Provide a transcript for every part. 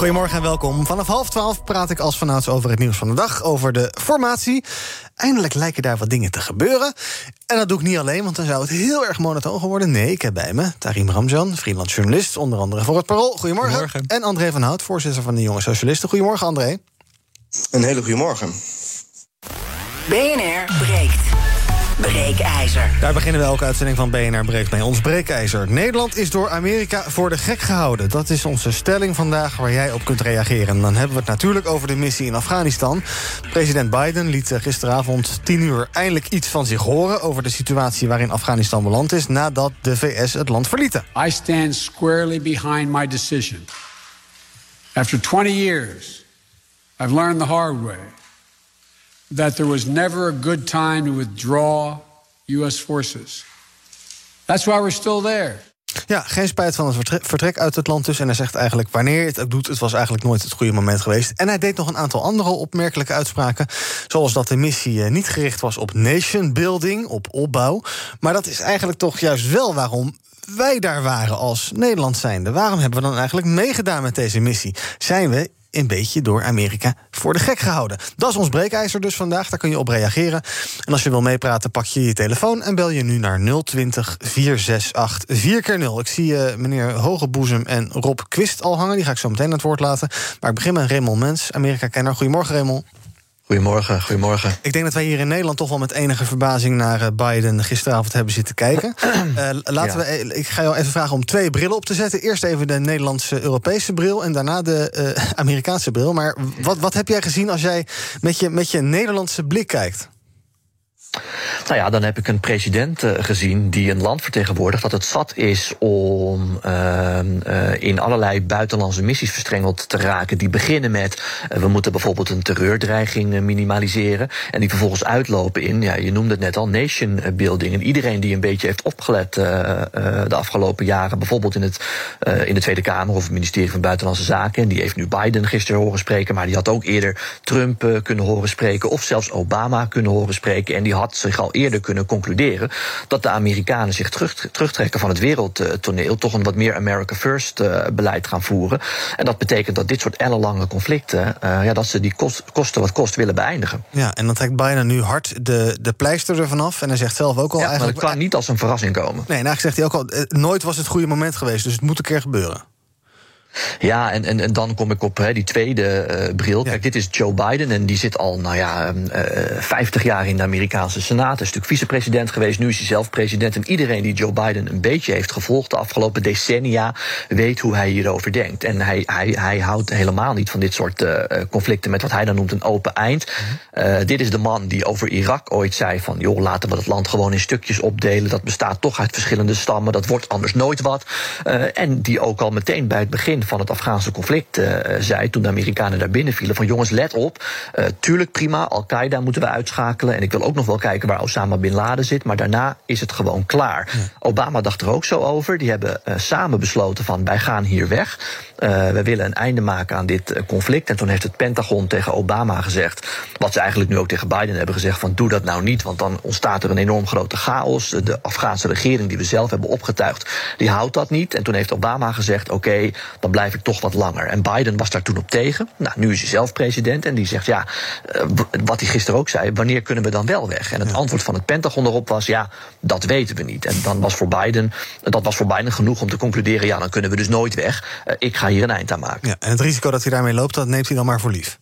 Goedemorgen en welkom. Vanaf half twaalf praat ik als vanouds over het nieuws van de dag, over de formatie. Eindelijk lijken daar wat dingen te gebeuren. En dat doe ik niet alleen, want dan zou het heel erg monotoon geworden. Nee, ik heb bij me Tarim Ramjan, freelance journalist, onder andere voor het Parool. Goedemorgen. Goedemorgen. En André van Hout, voorzitter van de Jonge Socialisten. Goedemorgen, André. Een hele goede morgen. BNR breekt. Breekijzer. Daar beginnen we elke uitzending van BNR Breekt mee. Ons breekijzer. Nederland is door Amerika voor de gek gehouden. Dat is onze stelling vandaag waar jij op kunt reageren. En dan hebben we het natuurlijk over de missie in Afghanistan. President Biden liet gisteravond 10 uur eindelijk iets van zich horen... over de situatie waarin Afghanistan beland is... nadat de VS het land verlieten. I stand squarely behind my decision. After 20 years, I've learned the hard way that there was never a good time to withdraw U.S. forces. That's why we're still there. Ja, geen spijt van het vertre- vertrek uit het land dus. En hij zegt eigenlijk wanneer het ook doet... het was eigenlijk nooit het goede moment geweest. En hij deed nog een aantal andere opmerkelijke uitspraken. Zoals dat de missie eh, niet gericht was op nation building, op opbouw. Maar dat is eigenlijk toch juist wel waarom wij daar waren als Nederland zijnde. Waarom hebben we dan eigenlijk meegedaan met deze missie? Zijn we een beetje door Amerika voor de gek gehouden. Dat is ons breekijzer dus vandaag, daar kun je op reageren. En als je wil meepraten, pak je je telefoon... en bel je nu naar 020 468 4x0. Ik zie uh, meneer Hogeboezem en Rob Quist al hangen. Die ga ik zo meteen het woord laten. Maar ik begin met Raymond Mens, Amerika-kenner. Goedemorgen, Raymond. Goedemorgen, goedemorgen. Ik denk dat wij hier in Nederland toch wel met enige verbazing naar eh, Biden gisteravond hebben zitten kijken. Uh, laten Ja. we, eh, ik ga jou even vragen om twee brillen op te zetten. Eerst even de Nederlandse-Europese bril en daarna de eh, Amerikaanse bril. Maar wat, wat heb jij gezien als jij met je, met je Nederlandse blik kijkt? Nou ja, dan heb ik een president eh, gezien die een land vertegenwoordigt dat het zat is om ehm, eh, in allerlei buitenlandse missies verstrengeld te raken. Die beginnen met eh, we moeten bijvoorbeeld een terreurdreiging minimaliseren. En die vervolgens uitlopen in, ja, je noemde het net al, nation building. En iedereen die een beetje heeft opgelet de afgelopen jaren, bijvoorbeeld in, het, in de Tweede Kamer of het ministerie van Buitenlandse Zaken. En die heeft nu Biden gisteren horen spreken, maar die had ook eerder Trump kunnen horen spreken. Of zelfs Obama kunnen horen spreken. En die had zich al eerder kunnen concluderen dat de Amerikanen zich terug, terugtrekken van het wereldtoneel. Toch een wat meer America First eh, beleid gaan voeren. En dat betekent dat dit soort ellenlange conflicten, eh, ja, dat ze die kost, kosten wat kost willen beëindigen. Ja, en dan trekt Biden nu hard de, de pleister ervan af. En hij zegt zelf ook al Ja, maar eigenlijk... dat kan niet als een verrassing komen. Nee, en eigenlijk zegt hij ook al, eh, nooit was het goede moment geweest. Dus het moet een keer gebeuren. Ja, en, en, en dan kom ik op hè, die tweede eh, bril. Kijk, dit is Joe Biden en die zit al, nou ja, eh 50 jaar in de Amerikaanse Senaat. Is natuurlijk vicepresident geweest, nu is hij zelf president. En iedereen die Joe Biden een beetje heeft gevolgd de afgelopen decennia... weet hoe hij hierover denkt. En hij, hij, hij houdt helemaal niet van dit soort eh, conflicten... met wat hij dan noemt een open eind. Eh, dit is de man die over Irak ooit zei van... joh, laten we dat land gewoon in stukjes opdelen. Dat bestaat toch uit verschillende stammen. Dat wordt anders nooit wat. En die ook al meteen bij het begin van het Afghaanse conflict eh, zei... toen de Amerikanen daar binnen vielen van jongens, let op. eh, tuurlijk prima, Al-Qaeda moeten we uitschakelen. En ik wil ook nog wel kijken waar Osama Bin Laden zit. Maar daarna is het gewoon klaar. Obama dacht er ook zo over. Die hebben eh, samen besloten van wij gaan hier weg. Eh, we willen een einde maken aan dit eh, conflict. En toen heeft het Pentagon tegen Obama gezegd... wat ze eigenlijk nu ook tegen Biden hebben gezegd... van doe dat nou niet, want dan ontstaat er een enorm grote chaos. De Afghaanse regering die we zelf hebben opgetuigd... die houdt dat niet. En toen heeft Obama gezegd... oké, dan blijf ik toch wat langer. En Biden was daar toen op tegen. Nou, nu is hij zelf president en die zegt... ja, eh, wat hij gisteren ook zei... wanneer kunnen we dan wel weg? En het antwoord van het Pentagon erop was... ja, dat weten we niet. En dan was voor Biden, dat was voor Biden genoeg om te concluderen... ja, dan kunnen we dus nooit weg. Eh, ik ga hier een eind aan maken. Ja, en het risico dat hij daarmee loopt, dat neemt hij dan maar voor lief.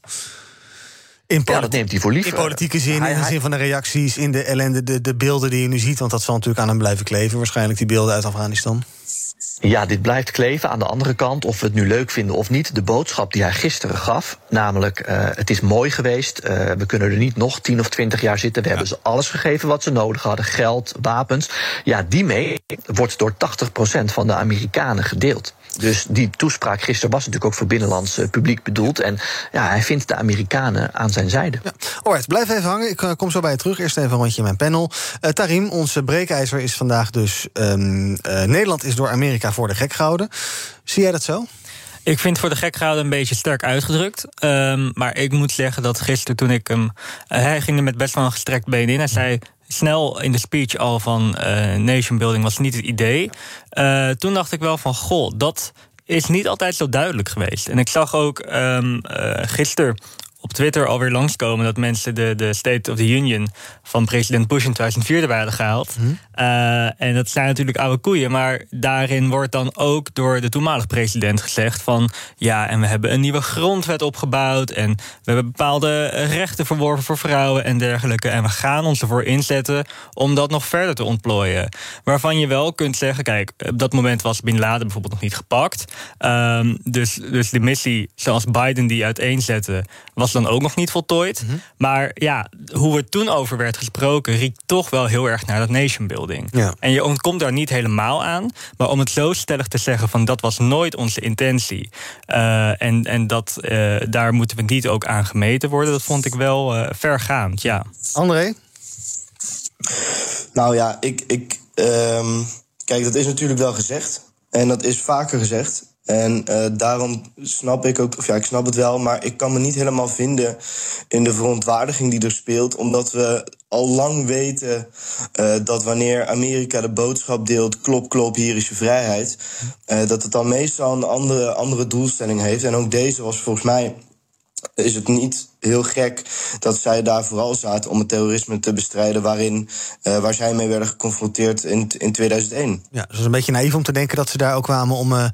In Ja, dat neemt hij voor lief. In politieke zin, Hij- in de zin van de reacties, in de ellende, de, de beelden die je nu ziet. Want dat zal natuurlijk aan hem blijven kleven, waarschijnlijk, die beelden uit Afghanistan. Ja, dit blijft kleven. Aan de andere kant, of we het nu leuk vinden of niet, de boodschap die hij gisteren gaf, namelijk eh, het is mooi geweest, eh, we kunnen er niet nog 10 of 20 jaar zitten, we hebben ze alles gegeven wat ze nodig hadden, geld, wapens. Ja, die mee wordt door 80% van de Amerikanen gedeeld. Dus die toespraak gisteren was natuurlijk ook voor binnenlands publiek bedoeld. En ja, hij vindt de Amerikanen aan zijn zijde. Ja. Alright, blijf even hangen. Ik kom zo bij je terug. Eerst even een rondje in mijn panel. Uh, Tarim, onze breekijzer is vandaag dus... Um, Nederland is door Amerika voor de gek gehouden. Zie jij dat zo? Ik vind voor de gek gehouden een beetje sterk uitgedrukt. Um, maar ik moet zeggen dat gisteren toen ik hem... hij ging er met best wel een gestrekt been in. Hij zei snel in de speech al van uh, nation building was niet het idee. Uh, toen dacht ik wel van, goh, dat is niet altijd zo duidelijk geweest. En ik zag ook um, gisteren op Twitter alweer langskomen dat mensen de, de State of the Union van president Bush in 2004 erbij hadden gehaald. -hmm. uh, en dat zijn natuurlijk oude koeien, maar daarin wordt dan ook door de toenmalige president gezegd van ja, en we hebben een nieuwe grondwet opgebouwd en we hebben bepaalde rechten verworven voor vrouwen en dergelijke. En we gaan ons ervoor inzetten om dat nog verder te ontplooien. Waarvan je wel kunt zeggen, kijk, op dat moment was Bin Laden bijvoorbeeld nog niet gepakt. Um, dus, dus de missie zoals Biden die uiteenzette, was dan ook nog niet voltooid. Mm -hmm. Maar ja, hoe er toen over werd gesproken, riekt toch wel heel erg naar dat nation building. Ja. En je ontkomt daar niet helemaal aan. Maar om het zo stellig te zeggen van dat was nooit onze intentie. Uh, en en dat, uh, daar moeten we niet ook aan gemeten worden. Dat vond ik wel uh, vergaand, ja. André? Nou ja, ik. ik um, kijk, dat is natuurlijk wel gezegd. En dat is vaker gezegd. En uh, daarom snap ik ook, of ja, ik snap het wel, maar ik kan me niet helemaal vinden in de verontwaardiging die er speelt, omdat we al lang weten uh, dat wanneer Amerika de boodschap deelt, klop, klop, hier is je vrijheid, uh, dat het dan meestal een andere, andere doelstelling heeft. En ook deze was volgens mij is het niet heel gek dat zij daar vooral zaten om het terrorisme te bestrijden, waarin, uh, waar zij mee werden geconfronteerd in, in 2001. Ja, het is een beetje naïef om te denken dat ze daar ook kwamen om uh,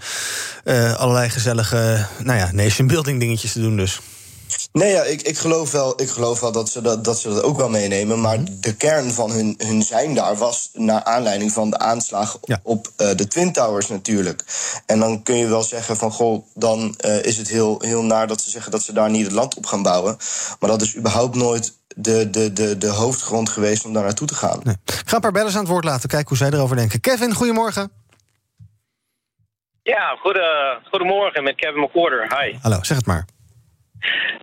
uh, allerlei gezellige nou ja, nation building dingetjes te doen. Dus. Nee, ja, ik, ik, geloof wel, ik geloof wel dat ze dat, dat ze dat ook wel meenemen. Maar mm -hmm. de kern van hun, hun zijn daar was naar aanleiding van de aanslag ja. op uh, de Twin Towers natuurlijk. En dan kun je wel zeggen van goh, dan uh, is het heel, heel naar dat ze zeggen dat ze daar niet het land op gaan bouwen. Maar dat is überhaupt nooit de, de, de, de hoofdgrond geweest om daar naartoe te gaan. Nee. Ik ga een paar bellers aan het woord laten, kijken hoe zij erover denken. Kevin, goedemorgen. Ja, goede, goedemorgen met Kevin McCorder. Hi. Hallo, zeg het maar.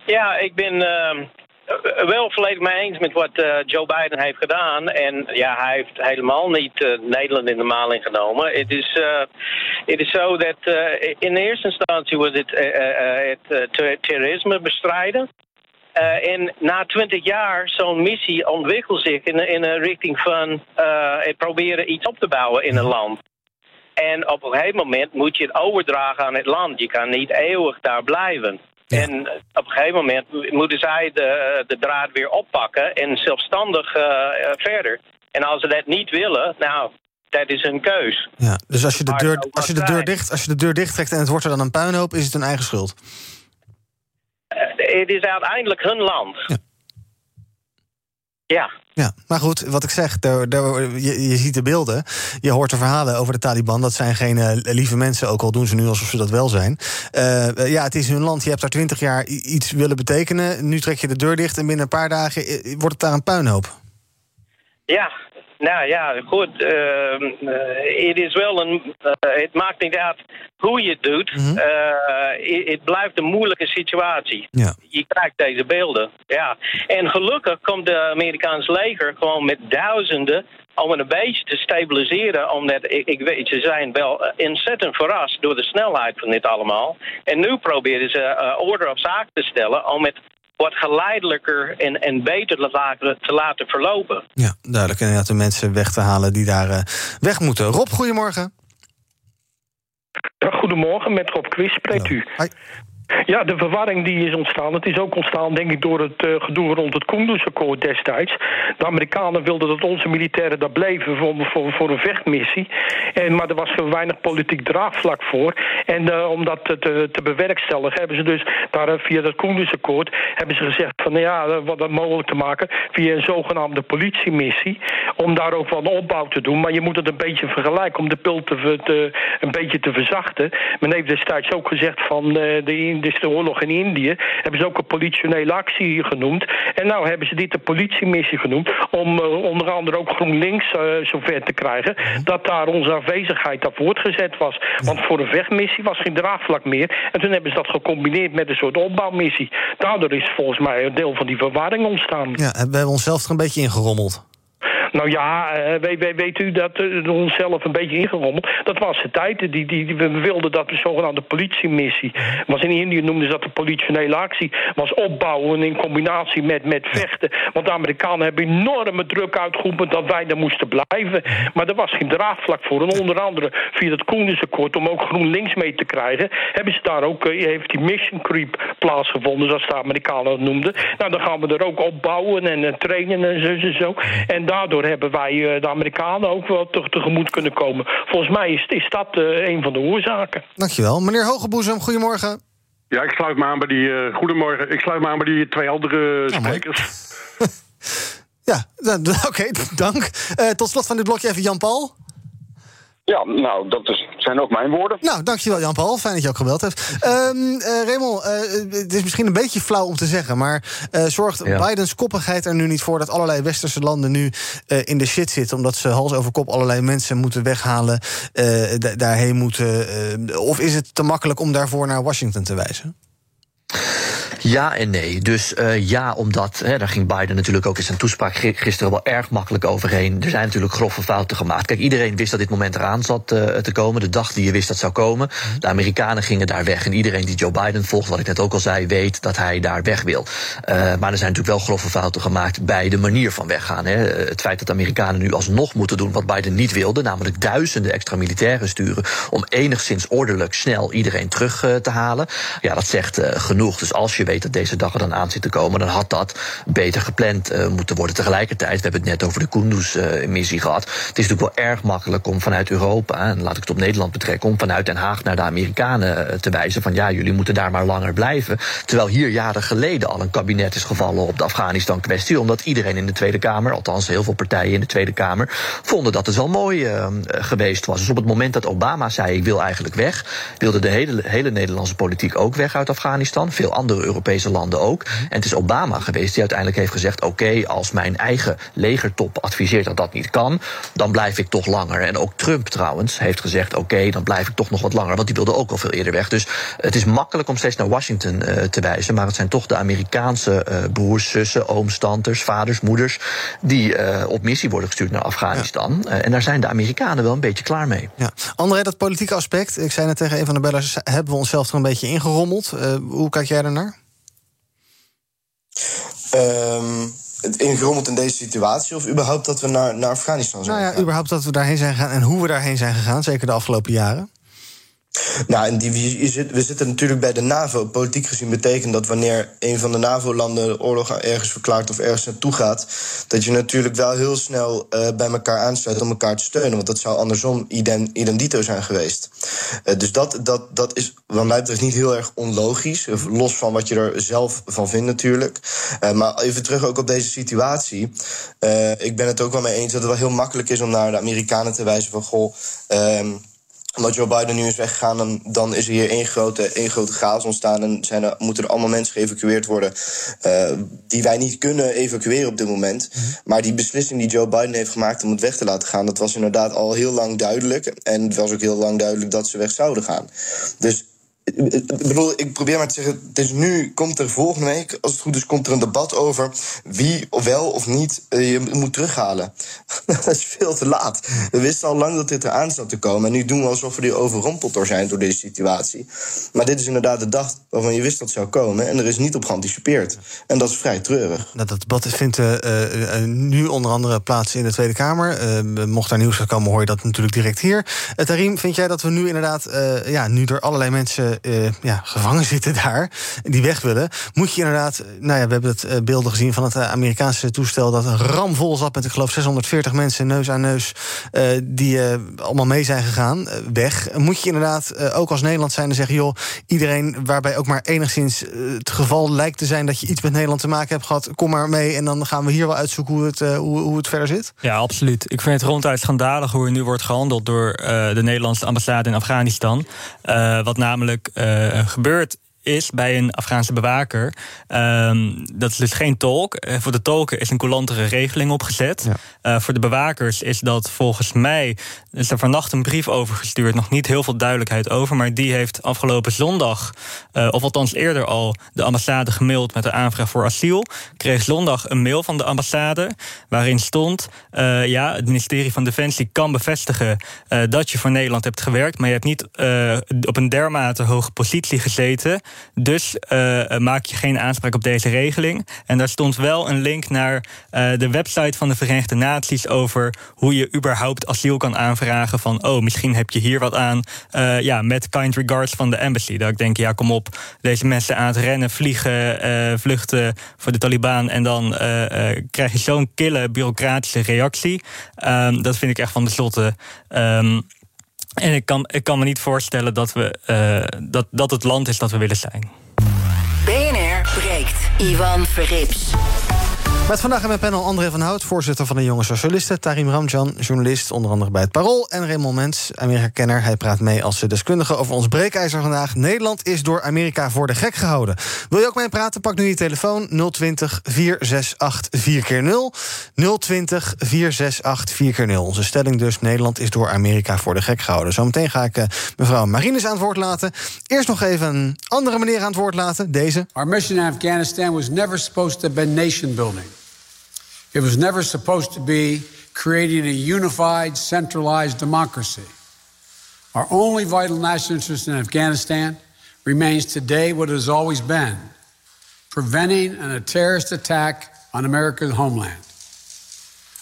Ja, ik ben uh, wel volledig mee eens met wat uh, Joe Biden heeft gedaan. En ja, hij heeft helemaal niet uh, Nederland in de maling genomen. Het is, it is zo dat in eerste instantie was het het terrorisme bestrijden. En na twintig jaar, zo'n missie ontwikkelt zich in, in een richting van uh, proberen iets op te bouwen in een land. En op een gegeven moment moet je het overdragen aan het land. Je kan niet eeuwig daar blijven. Ja. En op een gegeven moment moeten zij de, de draad weer oppakken en zelfstandig uh, verder. En als ze dat niet willen, nou, dat is hun keus. Ja, dus als je, de deur, als, je de deur dicht, als je de deur dicht trekt en het wordt er dan een puinhoop, is het hun eigen schuld? Het is uiteindelijk hun land. Ja. Ja. Ja, maar goed, wat ik zeg, daar, daar, je, je, ziet de beelden. Je hoort de verhalen over de Taliban. Dat zijn geen uh, lieve mensen, ook al doen ze nu alsof ze dat wel zijn. Uh, ja, het is hun land. Je hebt daar twintig jaar iets willen betekenen. Nu trek je de deur dicht en binnen een paar dagen wordt het daar een puinhoop. Ja, nou ja, goed. Het uh, is wel een. Het maakt niet uit hoe je het doet. Mhm. Het blijft een moeilijke situatie. Ja. Je krijgt deze beelden. Ja. En gelukkig komt de Amerikaanse leger gewoon met duizenden om het een beetje te stabiliseren. Omdat ik, ik weet, ze zijn wel ontzettend verrast door de snelheid van dit allemaal. En nu proberen ze uh, orde op zaak te stellen om het wat geleidelijker en, en beter te laten, te laten verlopen. Ja, duidelijk. En inderdaad de mensen weg te halen die daar uh, weg moeten. Rob, goedemorgen. Goedemorgen, met Rob Quist spreekt u. Hi. Ja, de verwarring die is ontstaan. Het is ook ontstaan, denk ik, door het uh, gedoe rond het Kunduz-akkoord destijds. De Amerikanen wilden dat onze militairen daar bleven voor, voor, voor een vechtmissie. En, maar er was weinig politiek draagvlak voor. En uh, om dat te, te bewerkstelligen hebben ze dus daar, uh, via dat Kunduz-akkoord... hebben ze gezegd van, nou ja, wat dat mogelijk te maken... via een zogenaamde politiemissie. Om daar ook een opbouw te doen. Maar je moet het een beetje vergelijken om de pil te, een beetje te verzachten. Men heeft destijds ook gezegd van... de dus de oorlog in Indië, hebben ze ook een politionele actie genoemd. En nou hebben ze dit een politiemissie genoemd, om uh, onder andere ook GroenLinks uh, zover te krijgen, dat daar onze aanwezigheid daar voortgezet was. Want voor een vechtmissie was geen draagvlak meer. En toen hebben ze dat gecombineerd met een soort opbouwmissie. Daardoor is volgens mij een deel van die verwarring ontstaan. Ja, we hebben onszelf er een beetje ingerommeld. Nou ja, uh, weet, weet, u dat uh, onszelf een beetje ingerommeld. Dat was de tijd. Die, die, we wilden dat de zogenaamde politiemissie. Was in Indië noemden ze dat de politionele actie. Was opbouwen in combinatie met, met vechten. Want de Amerikanen hebben enorme druk uitgeoefend dat wij daar moesten blijven. Maar er was geen draagvlak voor. En onder andere via het Koendersakkoord om ook GroenLinks mee te krijgen, hebben ze daar ook, uh, heeft die mission creep plaatsgevonden, zoals de Amerikanen het noemden. Nou, dan gaan we er ook opbouwen en trainen en zo en zo. En daardoor hebben wij de Amerikanen ook wel te, tegemoet kunnen komen. Volgens mij is, is dat uh, een van de oorzaken. Dankjewel. Meneer Hogeboezem, goedemorgen. Ja, ik sluit me aan bij die. Uh, goedemorgen. Ik sluit me aan bij die twee andere sprekers. ja, oké, okay, dank. Uh, tot slot van dit blokje even Jan Paul. Ja, nou, dat is, zijn ook mijn woorden. Nou, dankjewel Jan-Paul. Fijn dat je ook gebeld hebt. Um, uh, Raymond, uh, het is misschien een beetje flauw om te zeggen... maar uh, zorgt ja. Bidens koppigheid er nu niet voor... dat allerlei westerse landen nu in de shit zitten... omdat ze hals over kop allerlei mensen moeten weghalen... daarheen moeten... of is het te makkelijk om daarvoor naar Washington te wijzen? Ja en nee. Dus uh, ja, omdat, hè, daar ging Biden natuurlijk ook in zijn toespraak gisteren wel erg makkelijk overheen. Er zijn natuurlijk grove fouten gemaakt. Kijk, iedereen wist dat dit moment eraan zat uh, te komen. De dag die je wist dat zou komen. De Amerikanen gingen daar weg. En iedereen die Joe Biden volgt, wat ik net ook al zei, weet dat hij daar weg wil. Uh, maar er zijn natuurlijk wel grove fouten gemaakt bij de manier van weggaan. Hè. Het feit dat de Amerikanen nu alsnog moeten doen wat Biden niet wilde, namelijk duizenden extra militairen sturen om enigszins ordelijk snel iedereen terug te halen. Ja, dat zegt genoeg. Dus als je weet dat deze dag er dan aan zit te komen, dan had dat beter gepland uh, moeten worden. Tegelijkertijd, we hebben het net over de Kunduz-missie gehad. Het is natuurlijk wel erg makkelijk om vanuit Europa, en laat ik het op Nederland betrekken, om vanuit Den Haag naar de Amerikanen uh, te wijzen van ja, jullie moeten daar maar langer blijven. Terwijl hier jaren geleden al een kabinet is gevallen op de Afghanistan-kwestie, omdat iedereen in de Tweede Kamer, althans heel veel partijen in de Tweede Kamer, vonden dat het wel mooi geweest was. Dus op het moment dat Obama zei ik wil eigenlijk weg, wilde de hele, hele Nederlandse politiek ook weg uit Afghanistan. Veel andere Europese Europese landen ook. En het is Obama geweest die uiteindelijk heeft gezegd: oké, okay, als mijn eigen legertop adviseert dat dat niet kan, dan blijf ik toch langer. En ook Trump trouwens heeft gezegd: oké, okay, dan blijf ik toch nog wat langer, want die wilde ook al veel eerder weg. Dus het is makkelijk om steeds naar Washington uh, te wijzen, maar het zijn toch de Amerikaanse uh, broers, zussen, ooms, tantes, vaders, moeders die uh, op missie worden gestuurd naar Afghanistan. Ja. en daar zijn de Amerikanen wel een beetje klaar mee. Ja. André, dat politieke aspect, ik zei net tegen een van de bellers, hebben we onszelf er een beetje ingerommeld. hoe kijk jij daarnaar? Um, het ingerommeld in deze situatie of überhaupt dat we naar, naar Afghanistan zijn Nou ja, gegaan? überhaupt dat we daarheen zijn gegaan en hoe we daarheen zijn gegaan, zeker de afgelopen jaren. Nou, en die, we zitten natuurlijk bij de NAVO. Politiek gezien betekent dat wanneer een van de NAVO-landen oorlog ergens verklaart of ergens naartoe gaat, dat je natuurlijk wel heel snel uh, bij elkaar aansluit om elkaar te steunen. Want dat zou andersom dito zijn geweest. Uh, dus dat, dat, dat is wat mij betreft niet heel erg onlogisch. Los van wat je er zelf van vindt natuurlijk. Maar even terug ook op deze situatie. ik ben het ook wel mee eens dat het wel heel makkelijk is om naar de Amerikanen te wijzen van goh. Um, omdat Joe Biden nu is weggegaan, dan, dan is er hier één grote, één grote chaos ontstaan. En zijn er, moeten er allemaal mensen geëvacueerd worden. Uh, die wij niet kunnen evacueren op dit moment. -hmm. Maar die beslissing die Joe Biden heeft gemaakt om het weg te laten gaan, dat was inderdaad al heel lang duidelijk. En het was ook heel lang duidelijk dat ze weg zouden gaan. Dus ik bedoel, ik probeer maar te zeggen, dus nu komt er volgende week, als het goed is, komt er een debat over wie wel of niet je moet terughalen. dat is veel te laat. We wisten al lang dat dit eraan zat te komen. En nu doen we alsof we die overrompeld door zijn door deze situatie. Maar dit is inderdaad de dag waarvan je wist dat het zou komen. En er is niet op geanticipeerd. En dat is vrij treurig. Nou, dat debat vindt uh, uh, nu onder andere plaats in de Tweede Kamer. Mocht daar nieuws komen, hoor je dat natuurlijk direct hier. Tarim, vind jij dat we nu inderdaad, ja, nu door allerlei mensen uh, ja, gevangen zitten daar, die weg willen, moet je inderdaad, nou ja, we hebben het uh, beelden gezien van het Amerikaanse toestel dat ramvol zat met, ik geloof, 640 mensen neus aan neus, die allemaal mee zijn gegaan, weg. Moet je inderdaad ook als Nederland zijn en zeggen, joh, iedereen waarbij ook maar enigszins het geval lijkt te zijn dat je iets met Nederland te maken hebt gehad, kom maar mee en dan gaan we hier wel uitzoeken hoe het, hoe, hoe het verder zit? Ja, absoluut. Ik vind het ronduit schandalig hoe er nu wordt gehandeld door de Nederlandse ambassade in Afghanistan. wat namelijk uh, gebeurt is bij een Afghaanse bewaker. Ehm, dat is dus geen tolk. Eh, voor de tolken is een coulantere regeling opgezet. Uh, voor de bewakers is dat volgens mij. is er vannacht een brief over gestuurd. Nog niet heel veel duidelijkheid over. Maar die heeft afgelopen zondag. Uh, of althans eerder al. de ambassade gemaild met de aanvraag voor asiel. Kreeg zondag een mail van de ambassade. waarin stond. ja, het ministerie van Defensie kan bevestigen. dat je voor Nederland hebt gewerkt. maar je hebt niet op een dermate hoge positie gezeten. Dus uh, maak je geen aanspraak op deze regeling. En daar stond wel een link naar uh, de website van de Verenigde Naties over hoe je überhaupt asiel kan aanvragen. Van oh, misschien heb je hier wat aan. Uh, ja, met kind regards van de embassy. Dat ik denk, ja, kom op, deze mensen aan het rennen, vliegen, vluchten voor de Taliban. En dan krijg je zo'n kille bureaucratische reactie. Um, dat vind ik echt van de zotte. Um, en ik kan, ik kan me niet voorstellen dat, we, uh, dat, dat het land is dat we willen zijn. BNR breekt. Ivan Verrips. Met vandaag in mijn panel André van Hout, voorzitter van de Jonge Socialisten. Tarim Ramjan, journalist, onder andere bij het Parool. En Raymond Mens, Amerika-kenner. Hij praat mee als deskundige over ons breekijzer vandaag. Nederland is door Amerika voor de gek gehouden. Wil je ook mee praten? Pak nu je telefoon 020 468 4x0. 020 468 4x0. Onze stelling dus, Nederland is door Amerika voor de gek gehouden. Zometeen ga ik uh, mevrouw Marines aan het woord laten. Eerst nog even een andere meneer aan het woord laten, deze. Our mission in Afghanistan was never supposed to be nation building. It was never supposed to be creating a unified, centralized democracy. Our only vital national interest in Afghanistan remains today what it has always been preventing a terrorist attack on America's homeland.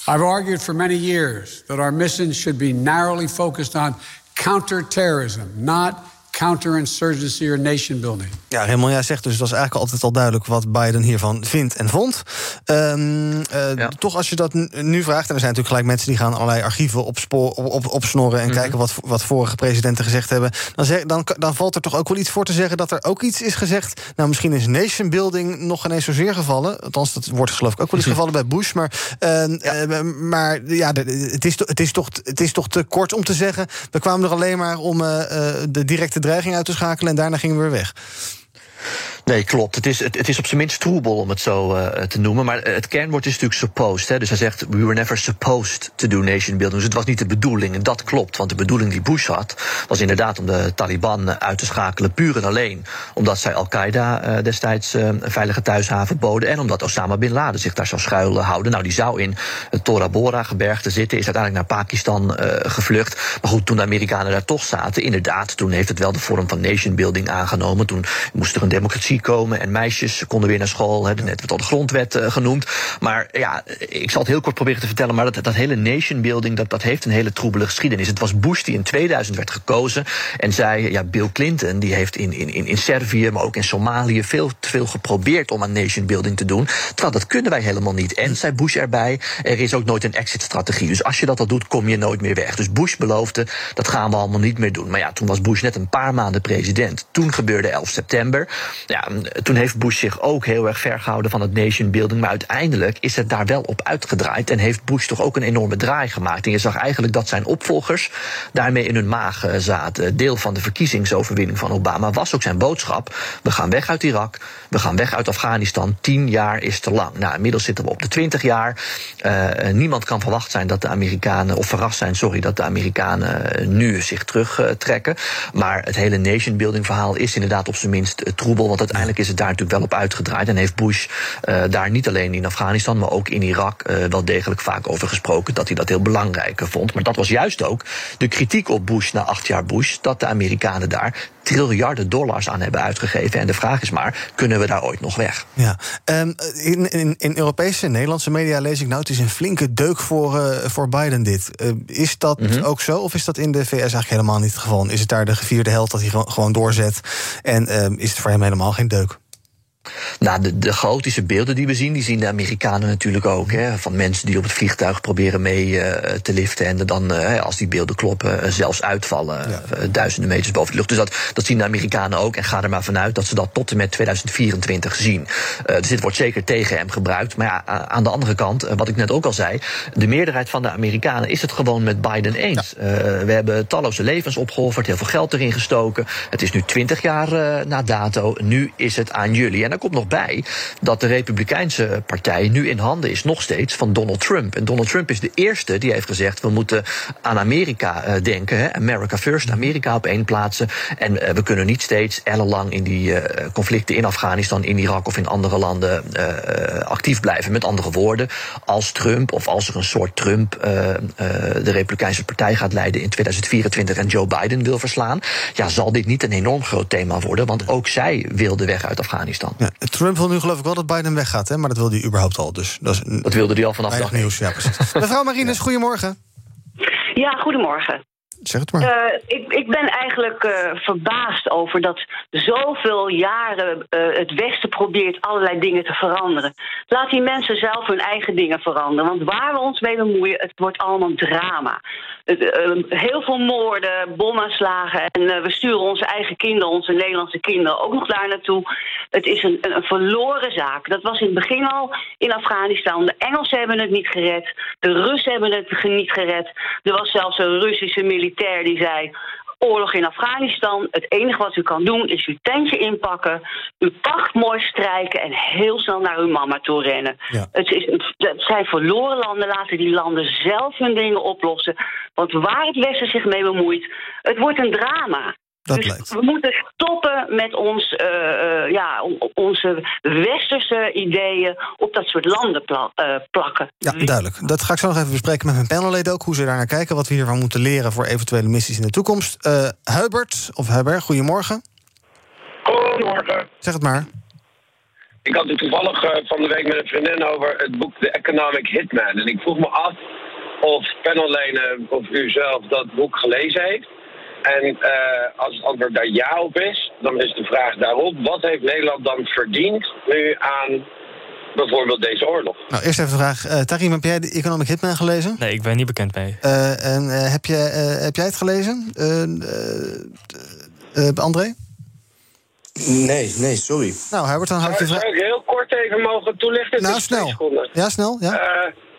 I've argued for many years that our mission should be narrowly focused on counterterrorism, not counterinsurgency or nation building. Ja, Raymond, jij zegt dus, dat is eigenlijk altijd al duidelijk wat Biden hiervan vindt en vond. Um, uh, ja. Toch, als je dat nu vraagt, en er zijn natuurlijk gelijk mensen die gaan allerlei archieven opspoor, op, op, opsnorren en mm -hmm. kijken wat, wat vorige presidenten gezegd hebben, dan, zeg, dan, dan valt er toch ook wel iets voor te zeggen dat er ook iets is gezegd. Nou, misschien is nation building nog geen eens zozeer gevallen. Althans, dat wordt geloof ik ook wel eens gevallen bij Bush. Maar, uh, ja. Uh, maar ja, het is, het, is toch, het is toch te kort om te zeggen. We kwamen er alleen maar om de directe dreiging uit te schakelen en daarna gingen we weer weg. Nee, klopt. Het is, het, is op zijn minst troebel om het zo uh, te noemen. Maar het kernwoord is natuurlijk supposed. Hè. Dus hij zegt, we were never supposed to do nation building. Dus het was niet de bedoeling. En dat klopt. Want de bedoeling die Bush had, was inderdaad om de Taliban uit te schakelen. Puur en alleen omdat zij Al-Qaeda destijds een veilige thuishaven boden. En omdat Osama Bin Laden zich daar zou schuilen houden. Nou, die zou in het Tora Bora gebergte zitten. Is uiteindelijk naar Pakistan gevlucht. Maar goed, toen de Amerikanen daar toch zaten, inderdaad, toen heeft het wel de vorm van nation building aangenomen. Toen moest er een democratie komen en meisjes konden weer naar school. Hè, net werd al de grondwet uh, genoemd. Maar ja, ik zal het heel kort proberen te vertellen. Maar dat, dat hele nation building, dat, dat heeft een hele troebele geschiedenis. Het was Bush die in 2000 werd gekozen en zei, ja, Bill Clinton die heeft in, in, in Servië, maar ook in Somalië veel te veel geprobeerd om aan nation building te doen. Terwijl dat kunnen wij helemaal niet. En zei Bush erbij, er is ook nooit een exit-strategie. Dus als je dat al doet, kom je nooit meer weg. Dus Bush beloofde, dat gaan we allemaal niet meer doen. Maar ja, toen was Bush net een paar maanden president. Toen gebeurde 11 september. Ja, toen heeft Bush zich ook heel erg ver gehouden van het nation building. Maar uiteindelijk is het daar wel op uitgedraaid. En heeft Bush toch ook een enorme draai gemaakt. En je zag eigenlijk dat zijn opvolgers daarmee in hun maag zaten. Deel van de verkiezingsoverwinning van Obama was ook zijn boodschap. We gaan weg uit Irak. We gaan weg uit Afghanistan. Tien jaar is te lang. Nou, inmiddels zitten we op de twintig jaar. Uh, niemand kan verwacht zijn dat de Amerikanen, of verrast zijn, sorry, dat de Amerikanen nu zich terugtrekken. Maar het hele nation building verhaal is inderdaad op zijn minst troebel. Want uiteindelijk is het daar natuurlijk wel op uitgedraaid. En heeft Bush uh, daar niet alleen in Afghanistan, maar ook in Irak uh, wel degelijk vaak over gesproken dat hij dat heel belangrijk vond. Maar dat was juist ook de kritiek op Bush na acht jaar Bush, dat de Amerikanen daar triljarden dollars aan hebben uitgegeven. En de vraag is maar, kunnen we daar ooit nog weg? Ja, um, in, in, in Europese en Nederlandse media lees ik nou, het is een flinke deuk voor, uh, voor Biden dit. Uh, is dat mm -hmm. ook zo, of is dat in de VS eigenlijk helemaal niet het geval? Is het daar de gevierde held dat hij gewoon doorzet en uh, is het voor hem helemaal geen deuk? Nou, de, de chaotische beelden die we zien, die zien de Amerikanen natuurlijk ook. Hè, van mensen die op het vliegtuig proberen mee uh, te liften. En dan, uh, als die beelden kloppen, uh, zelfs uitvallen. Ja. duizenden meters boven de lucht. Dus dat, dat zien de Amerikanen ook. En ga er maar vanuit dat ze dat tot en met 2024 zien. dus dit wordt zeker tegen hem gebruikt. Maar ja, aan de andere kant, wat ik net ook al zei. De meerderheid van de Amerikanen is het gewoon met Biden eens. Ja. we hebben talloze levens opgeofferd, heel veel geld erin gestoken. Het is nu 20 jaar na dato. Nu is het aan jullie. En daar komt nog bij dat de Republikeinse partij nu in handen is, nog steeds, van Donald Trump. En Donald Trump is de eerste die heeft gezegd: we moeten aan Amerika uh, denken. Hè, America first, Amerika op één plaatsen. En uh, we kunnen niet steeds ellenlang in die uh, conflicten in Afghanistan, in Irak of in andere landen actief blijven. Met andere woorden, als Trump of als er een soort Trump de Republikeinse partij gaat leiden in 2024 en Joe Biden wil verslaan, ja, zal dit niet een enorm groot thema worden, want ook zij wil de weg uit Afghanistan. Ja, Trump wil nu geloof ik wel dat Biden weggaat, hè? maar dat wilde hij überhaupt al. Dus dat, is dat wilde hij al vanaf dag nieuws. Ja, precies. Mevrouw Marines, ja. goedemorgen. Ja, goedemorgen. Zeg het maar. Uh, ik, ik ben eigenlijk uh, verbaasd over dat zoveel jaren uh, het Westen probeert allerlei dingen te veranderen. Laat die mensen zelf hun eigen dingen veranderen. Want waar we ons mee bemoeien, het wordt allemaal drama. Heel veel moorden, bomaanslagen. En we sturen onze eigen kinderen, onze Nederlandse kinderen, ook nog daar naartoe. Het is een, een, verloren zaak. Dat was in het begin al in Afghanistan. De Engelsen hebben het niet gered. De Russen hebben het niet gered. Er was zelfs een Russische militair die zei. Oorlog in Afghanistan. Het enige wat u kan doen is uw tentje inpakken, uw pacht mooi strijken en heel snel naar uw mama toe rennen. Ja. Het, is, het zijn verloren landen. Laten die landen zelf hun dingen oplossen. Want waar het Westen zich mee bemoeit, het wordt een drama. Dat dus lijkt. we moeten stoppen met ons, uh, uh, ja, onze westerse ideeën op dat soort landen pla uh, plakken. Ja, duidelijk. Dat ga ik zo nog even bespreken met mijn panelleden ook. Hoe ze daar naar kijken, wat we hiervan moeten leren voor eventuele missies in de toekomst. Hubert, of Hubert, goedemorgen. Goedemorgen. Zeg het maar. Ik had het toevallig van de week met een vriendin over het boek The Economic Hitman. En ik vroeg me af of panelleden of u zelf dat boek gelezen heeft. En uh, als het antwoord daar ja op is, dan is de vraag daarop: wat heeft Nederland dan verdiend nu aan bijvoorbeeld deze oorlog? Nou, eerst even de vraag: uh, Tarim, heb jij de Economic Hitman gelezen? Nee, ik ben niet bekend mee. Uh, en heb, je, heb jij het gelezen, André? Nee, nee, sorry. Nou, Herbert, dan houd je Zou, zou ik heel kort even mogen toelichten? Nou, snel. Ja, snel, ja.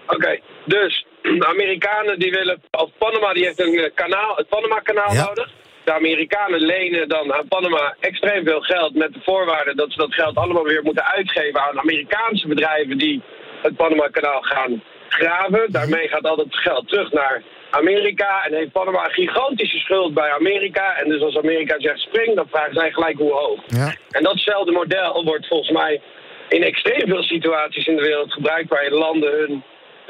Oké, okay. dus de Amerikanen die willen, of Panama die heeft een kanaal, het Panama-kanaal ja. nodig. De Amerikanen lenen dan aan Panama extreem veel geld met de voorwaarde dat ze dat geld allemaal weer moeten uitgeven aan Amerikaanse bedrijven die het Panama-kanaal gaan graven. Daarmee gaat al dat geld terug naar Amerika en heeft Panama een gigantische schuld bij Amerika. En dus als Amerika zegt spring, dan vragen zij gelijk hoe hoog. Ja. En datzelfde model wordt volgens mij in extreem veel situaties in de wereld gebruikt waar landen hun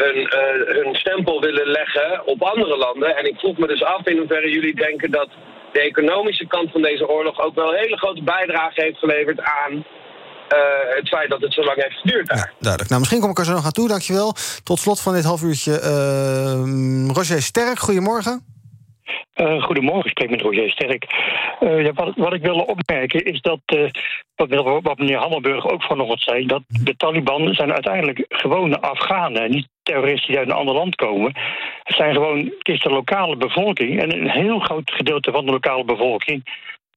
hun, uh, hun stempel willen leggen op andere landen. En ik vroeg me dus af in hoeverre jullie denken dat de economische kant van deze oorlog ook wel een hele grote bijdrage heeft geleverd aan uh, het feit dat het zo lang heeft geduurd daar. Ja, duidelijk. Nou, misschien kom ik er zo nog aan toe, dankjewel. Tot slot van dit half uurtje, uh, Roger Sterk, goedemorgen. Uh, goedemorgen, ik spreek met Roger Sterk. Uh, ja, wat, wat, ik wilde opmerken is dat, uh, wat, wat, meneer Hammelburg ook vanochtend zei, dat de Taliban zijn uiteindelijk gewone Afghanen, niet terroristen die uit een ander land komen. Het zijn gewoon, het is de lokale bevolking en een heel groot gedeelte van de lokale bevolking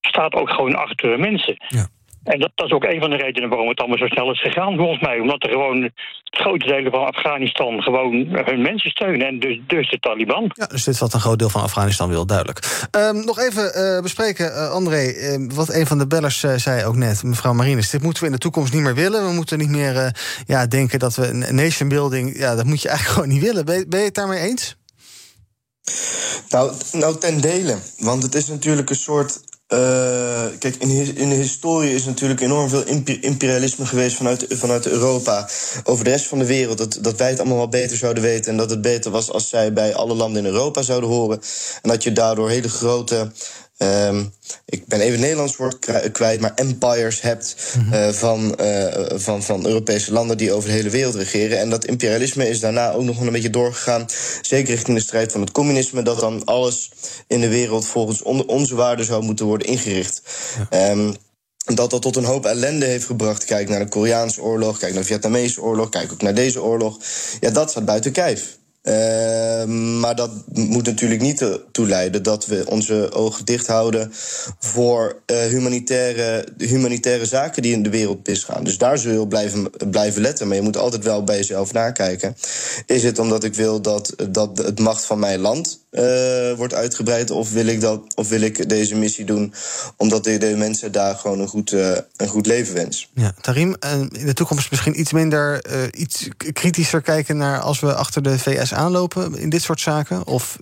staat ook gewoon achter mensen. Ja. En dat, dat, is ook een van de redenen waarom het allemaal zo snel is gegaan, volgens mij. Omdat er gewoon grote delen van Afghanistan gewoon hun mensen steunen. En dus, dus de Taliban. Ja, dus dit is wat een groot deel van Afghanistan wil, duidelijk. Um, nog even uh, bespreken, uh, André, uh, wat een van de bellers zei ook net, mevrouw Marines. Dit moeten we in de toekomst niet meer willen. We moeten niet meer ja, denken dat we een nation building... Ja, dat moet je eigenlijk gewoon niet willen. Ben, ben je het daarmee eens? Nou, nou, ten dele. Want het is natuurlijk een soort uh, kijk, in, in, de historie is natuurlijk enorm veel imperialisme geweest vanuit, vanuit Europa over de rest van de wereld. Dat, dat wij het allemaal wel beter zouden weten en dat het beter was als zij bij alle landen in Europa zouden horen. En dat je daardoor hele grote Um, ik ben even het Nederlands woord kwijt, maar empires hebt uh, van, uh, van, van Europese landen die over de hele wereld regeren. En dat imperialisme is daarna ook nog een beetje doorgegaan, zeker richting de strijd van het communisme, dat dan alles in de wereld volgens on onze waarden zou moeten worden ingericht. Ja. Um, dat dat tot een hoop ellende heeft gebracht. Kijk naar de Koreaanse oorlog, kijk naar de Vietnamese oorlog, kijk ook naar deze oorlog. Ja, dat staat buiten kijf. Uh, maar dat moet natuurlijk niet ertoe leiden dat we onze ogen dicht houden voor uh, humanitaire, humanitaire zaken die in de wereld misgaan. Dus daar zul je op blijven, blijven letten. Maar je moet altijd wel bij jezelf nakijken. Is het omdat ik wil dat, dat het macht van mijn land uh, wordt uitgebreid? Of wil, ik dat, of wil ik deze missie doen omdat ik de mensen daar gewoon een goed, uh, een goed leven wens? Ja, Tarim, in de toekomst misschien iets minder, iets kritischer kijken naar als we achter de VS aanlopen in dit soort zaken? Of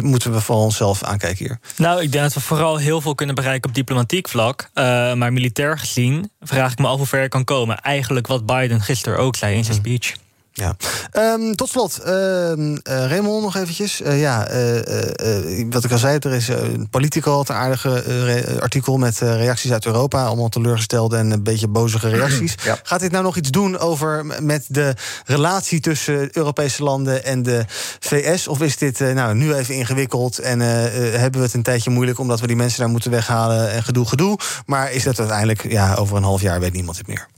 moeten we voor onszelf aankijken hier? Nou, ik denk dat we vooral heel veel kunnen bereiken op diplomatiek vlak. Uh, maar militair gezien vraag ik me af hoe ver je kan komen. Eigenlijk wat Biden gisteren ook zei in zijn speech. Ja. Um, tot slot, uh, Raymond nog eventjes. Uh, ja, wat ik al zei, er is een Politico, een aardige artikel met reacties uit Europa. Allemaal teleurgestelde en een beetje bozige reacties. Ja. Gaat dit nou nog iets doen over met de relatie tussen Europese landen en de VS? Of is dit nou, nu even ingewikkeld en hebben we het een tijdje moeilijk omdat we die mensen daar moeten weghalen en gedoe, gedoe? Maar is dat uiteindelijk, ja, over een half jaar weet niemand het meer?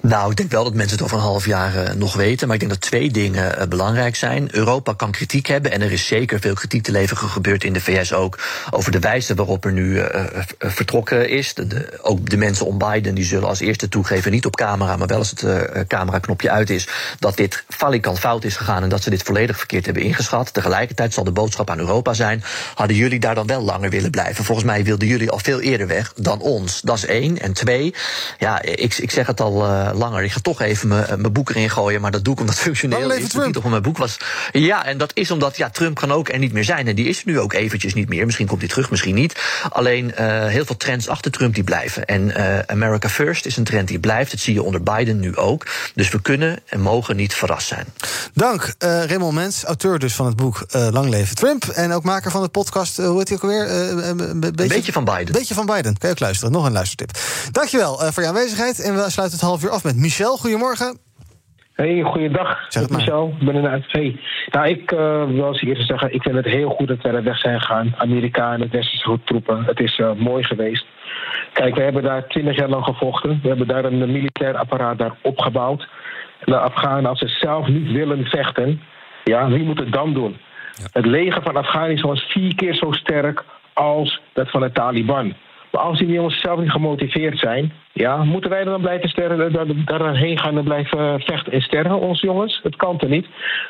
Nou, ik denk wel dat mensen het over een half jaar uh, nog weten. Maar ik denk dat twee dingen uh, belangrijk zijn. Europa kan kritiek hebben. En er is zeker veel kritiek te leveren gebeurd in de VS ook. Over de wijze waarop er nu uh, vertrokken is. Ook de mensen om Biden die zullen als eerste toegeven. Niet op camera, maar wel als het cameraknopje uit is. Dat dit falikant fout is gegaan. En dat ze dit volledig verkeerd hebben ingeschat. Tegelijkertijd zal de boodschap aan Europa zijn. Hadden jullie daar dan wel langer willen blijven? Volgens mij wilden jullie al veel eerder weg dan ons. Dat is één. En twee, ja, ik, ik zeg het al langer. Ik ga toch even mijn boek erin gooien, maar dat doe ik omdat functioneel is. Niet omdat mijn boek was. Ja, en dat is omdat ja, Trump kan ook er niet meer zijn. En die is nu ook eventjes niet meer. Misschien komt hij terug, misschien niet. Alleen uh, heel veel trends achter Trump die blijven. En uh, America First is een trend die blijft. Dat zie je onder Biden nu ook. Dus we kunnen en mogen niet verrast zijn. Dank, Raymond Mens, auteur dus van het boek Lang Leven Trump. En ook maker van de podcast, hoe heet hij ook alweer? een beetje, een beetje van Biden. beetje van Biden. Kan je ook luisteren. Nog een luistertip. Dankjewel voor je aanwezigheid. En we sluiten het half uur af met Michel. Goedemorgen. Hey, goeiedag. Zeg Michel, ik ben eruit. Hey. Nou, ik uh, wil als eerste zeggen, ik vind het heel goed dat we er weg zijn gegaan. Amerika en de westerse troepen. Het is uh, mooi geweest. Kijk, we hebben daar twintig jaar lang gevochten. We hebben daar een militair apparaat daar opgebouwd. De Afghanen, als ze zelf niet willen vechten, ja, wie moet het dan doen? Ja. Het leger van Afghanistan was vier keer zo sterk als dat van de Taliban. Als die jongens zelf niet gemotiveerd zijn, ja, moeten wij dan blijven sterren, daar, daarheen gaan en blijven vechten en sterren, onze jongens? Het kan er niet.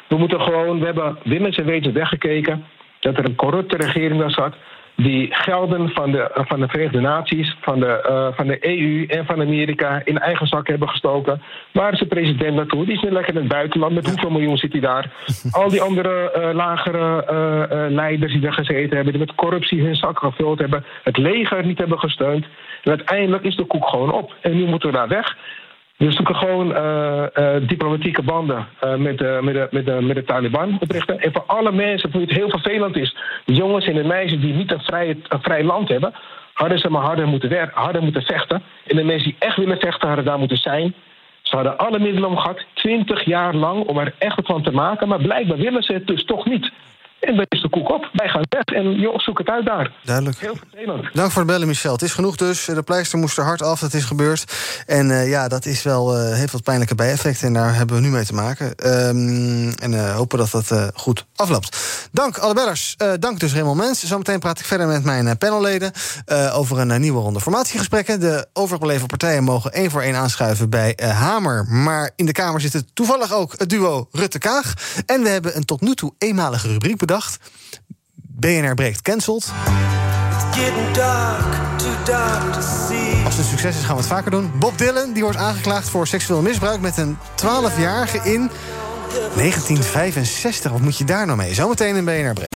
We moeten gewoon, we hebben willens en weten weggekeken dat er een corrupte regering daar zat die gelden van de, van de Verenigde Naties, van de, uh, van de EU en van Amerika in eigen zak hebben gestoken. Waar is de president naartoe? Die is nu lekker in het buitenland. Met hoeveel miljoen zit hij daar? Al die andere uh, lagere uh, leiders die daar gezeten hebben, die met corruptie hun zak gevuld hebben, het leger niet hebben gesteund. En uiteindelijk is de koek gewoon op. En nu moeten we daar weg. We zoeken gewoon uh, diplomatieke banden uh, met, de, met, de, met, de, met de Taliban oprichten. En voor alle mensen voor wie het heel vervelend is, jongens en de meisjes die niet een vrij, een vrij land hebben, hadden ze maar harder moeten, werken, harder moeten vechten. En de mensen die echt willen vechten, hadden daar moeten zijn. Ze hadden alle middelen om gehad, twintig jaar lang, om er echt wat van te maken. Maar blijkbaar willen ze het dus toch niet. En dan is de koek op. Wij gaan weg en joh, zoek het uit daar. Duidelijk. Heel vervelend. Dank voor het bellen, Michel. Het is genoeg dus. De pleister moest er hard af. Het is gebeurd. En uh, ja, dat is wel uh, heeft wat pijnlijke bijeffecten. En daar hebben we nu mee te maken. Um, en uh, hopen dat dat goed afloopt. Dank alle bellers. dank dus Raymond Mens. Zometeen praat ik verder met mijn panelleden... over een nieuwe ronde formatiegesprekken. De overgebleven partijen mogen één voor één aanschuiven bij Hamer. Maar in de Kamer zit het toevallig ook het duo Rutte-Kaag. En we hebben een tot nu toe eenmalige rubriek BNR breekt cancelled. Als het succes is, gaan we het vaker doen. Bob Dylan die wordt aangeklaagd voor seksueel misbruik met een 12-jarige in 1965. Wat moet je daar nou mee? Zometeen in BNR breekt.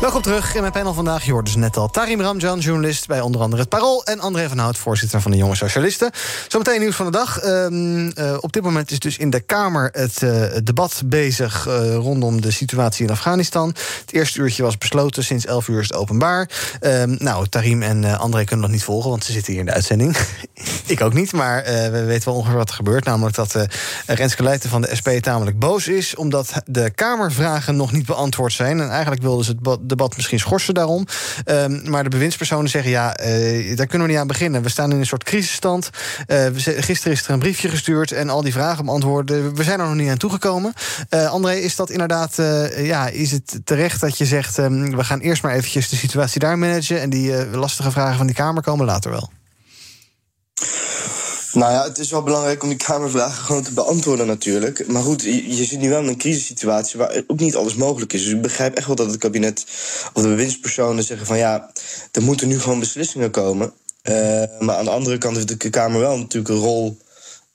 Welkom terug in mijn panel vandaag. Je hoorde dus net al Tarim Ramjan, journalist bij onder andere het Parool... en André van Hout, voorzitter van de Jonge Socialisten. Zometeen nieuws van de dag. Um, uh, op dit moment is dus in de Kamer het uh, debat bezig... Uh, rondom de situatie in Afghanistan. Het eerste uurtje was besloten, sinds 11 uur is het openbaar. Um, nou, Tarim en André kunnen nog niet volgen, want ze zitten hier in de uitzending. Ik ook niet, maar we weten wel ongeveer wat er gebeurt. Namelijk dat Renske Leijten van de SP tamelijk boos is... omdat de Kamervragen nog niet beantwoord zijn. En eigenlijk wilden ze het debat misschien schorsen daarom. Um, maar de bewindspersonen zeggen, ja, uh, daar kunnen we niet aan beginnen. We staan in een soort crisisstand. Uh, gisteren is er een briefje gestuurd en al die vragen beantwoorden. We zijn er nog niet aan toegekomen. Uh, André, is dat inderdaad, ja, is het terecht dat je zegt... Um, we gaan eerst maar eventjes de situatie daar managen... en die lastige vragen van die Kamer komen later wel? Nou ja, het is wel belangrijk om die Kamervragen gewoon te beantwoorden natuurlijk. Maar goed, je, zit nu wel in een crisissituatie waar ook niet alles mogelijk is. Dus ik begrijp echt wel dat het kabinet of de bewindspersonen zeggen van ja, er moeten nu gewoon beslissingen komen. Uh, maar aan de andere kant heeft de Kamer wel natuurlijk een rol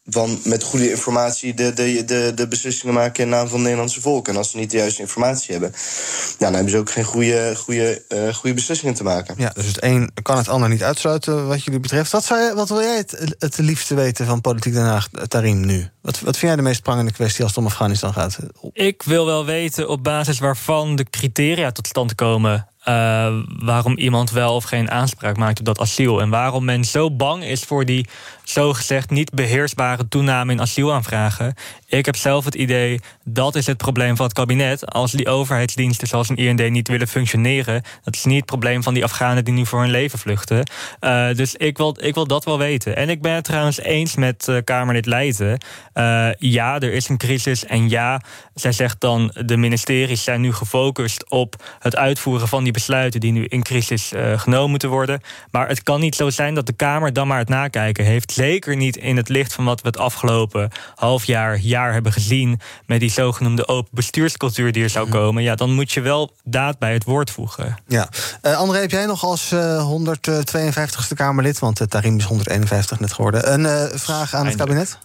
van met goede informatie de, de, de, de beslissingen maken in naam van het Nederlandse volk. En als ze niet de juiste informatie hebben, ja, dan hebben ze ook geen goede, goede, uh, goede beslissingen te maken. Ja, dus het een kan het ander niet uitsluiten wat jullie betreft. Wat, zou je, wat wil jij het, het liefste weten van Politiek Den Haag, Tarim, nu? Wat, wat vind jij de meest prangende kwestie als het om Afghanistan gaat? Ik wil wel weten op basis waarvan de criteria tot stand komen uh, waarom iemand wel of geen aanspraak maakt op dat asiel. En waarom men zo bang is voor die zogezegd niet beheersbare toename in asielaanvragen. Ik heb zelf het idee dat is het probleem van het kabinet. Als die overheidsdiensten zoals een IND niet willen functioneren, dat is niet het probleem van die Afghanen die nu voor hun leven vluchten. Uh, dus ik wil, ik wil dat wel weten. En ik ben het trouwens eens met uh, Kamerlid Leijten. Uh, ja, er is een crisis. En ja, zij zegt dan de ministeries zijn nu gefocust op het uitvoeren van die besluiten die nu in crisis genomen moeten worden. Maar het kan niet zo zijn dat de Kamer dan maar het nakijken heeft. Zeker niet in het licht van wat we het afgelopen half jaar, jaar hebben gezien. met die zogenoemde open bestuurscultuur die er zou komen. Ja, dan moet je wel daad bij het woord voegen. Ja. Uh, André, heb jij nog als uh, 152ste Kamerlid, want uh, Tarim is 151 net geworden, een vraag aan het kabinet?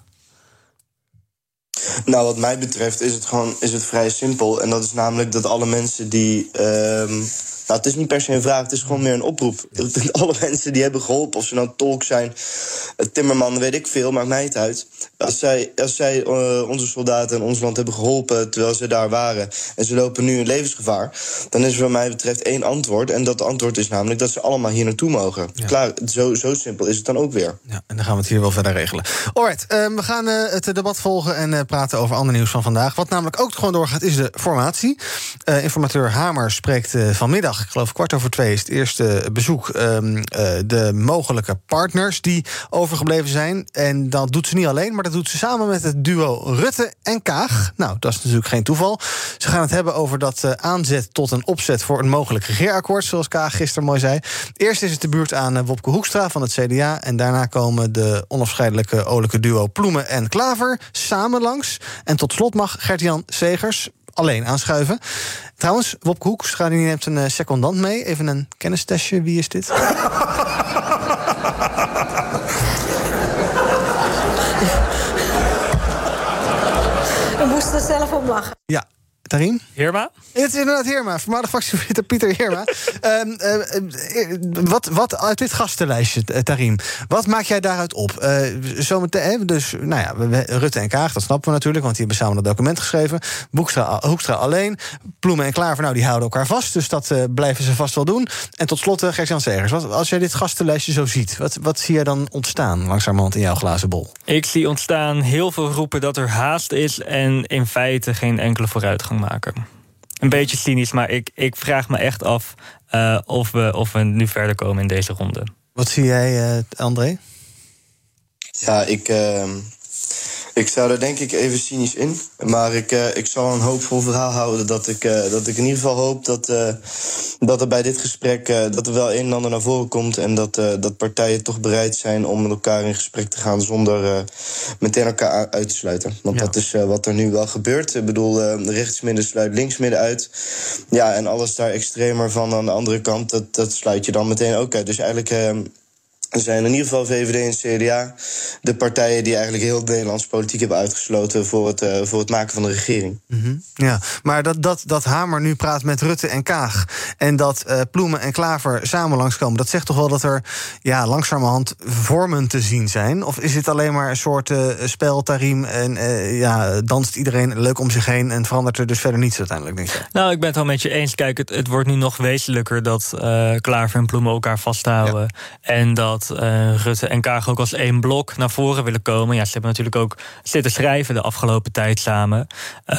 Nou, wat mij betreft is het gewoon is het vrij simpel. En dat is namelijk dat alle mensen die. Uh, nou, het is niet per se een vraag, het is gewoon meer een oproep. Alle mensen die hebben geholpen, of ze nou tolk zijn, timmerman, weet ik veel, maakt mij het uit. Als zij, als zij uh, onze soldaten in ons land hebben geholpen terwijl ze daar waren en ze lopen nu in levensgevaar, dan is er wat mij betreft één antwoord. En dat antwoord is namelijk dat ze allemaal hier naartoe mogen. Ja. Klaar, zo, zo simpel is het dan ook weer. Ja, en dan gaan we het hier wel verder regelen. Alright, uh, we gaan uh, het debat volgen en praten over ander nieuws van vandaag. Wat namelijk ook gewoon doorgaat, is de formatie. informateur Hamer spreekt vanmiddag ik geloof kwart over twee, is het eerste bezoek. Um, uh, de mogelijke partners die overgebleven zijn. En dat doet ze niet alleen, maar dat doet ze samen met het duo Rutte en Kaag. Nou, dat is natuurlijk geen toeval. Ze gaan het hebben over dat uh, aanzet tot een opzet voor een mogelijk regeerakkoord, zoals Kaag gisteren mooi zei. Eerst is het de buurt aan uh, Wopke Hoekstra van het CDA. En daarna komen de onafscheidelijke olijke duo Ploemen en Klaver samen langs. En tot slot mag Gert-Jan Segers alleen aanschuiven. Trouwens, Wopke Hoekstra die neemt een secondant mee. Even een kennistestje. Wie is dit? We moesten er zelf om lachen. Ja, Tarim? Heerma? Het is inderdaad Heerma, voormalig fractievoorzitter Pieter Heerma. um, uh, wat, wat uit dit gastenlijstje, Tarim, wat maak jij daaruit op? Uh, zometeen, dus, nou ja, Rutte en Kaag, dat snappen we natuurlijk, want die hebben samen dat document geschreven. Boekstra, Hoekstra alleen. Ploemen en Klaver, nou, die houden elkaar vast, dus dat uh, blijven ze vast wel doen. En tot slot, uh, Gert-Jan Segers, wat, als jij dit gastenlijstje zo ziet, wat, wat zie jij dan ontstaan langzamerhand in jouw glazen bol? Ik zie ontstaan heel veel roepen dat er haast is en in feite geen enkele vooruitgang maken. Een beetje cynisch, maar ik, ik vraag me echt af uh, of, we, of we nu verder komen in deze ronde. Wat zie jij, uh, André? Ja, ik, uh, ik zou er denk ik even cynisch in. Maar ik, uh, ik zal een hoopvol verhaal houden. Dat ik, uh, dat ik in ieder geval hoop dat, uh, dat er bij dit gesprek dat er wel een en ander naar voren komt. En dat, dat partijen toch bereid zijn om met elkaar in gesprek te gaan zonder meteen elkaar uit te sluiten. Want ja. dat is wat er nu wel gebeurt. Ik bedoel, rechtsmidden sluit linksmidden uit. Ja, en alles daar extremer van aan de andere kant, dat, dat sluit je dan meteen ook uit. Dus eigenlijk zijn in ieder geval VVD en CDA de partijen die eigenlijk heel de Nederlandse politiek hebben uitgesloten voor het, uh, voor het maken van de regering. Mm -hmm. Ja, maar dat, dat, dat Hamer nu praat met Rutte en Kaag en dat uh, Ploemen en Klaver samen langskomen, dat zegt toch wel dat er ja, langzamerhand vormen te zien zijn? Of is dit alleen maar een soort uh, spel, tariem en ja, danst iedereen leuk om zich heen en verandert er dus verder niets uiteindelijk, denk ik? Nou, ik ben het wel met je eens. Kijk, het, het wordt nu nog wezenlijker dat Klaver en Ploemen elkaar vasthouden ja. en dat uh, Rutte en Kaag ook als één blok naar voren willen komen. Ja, ze hebben natuurlijk ook zitten schrijven de afgelopen tijd samen.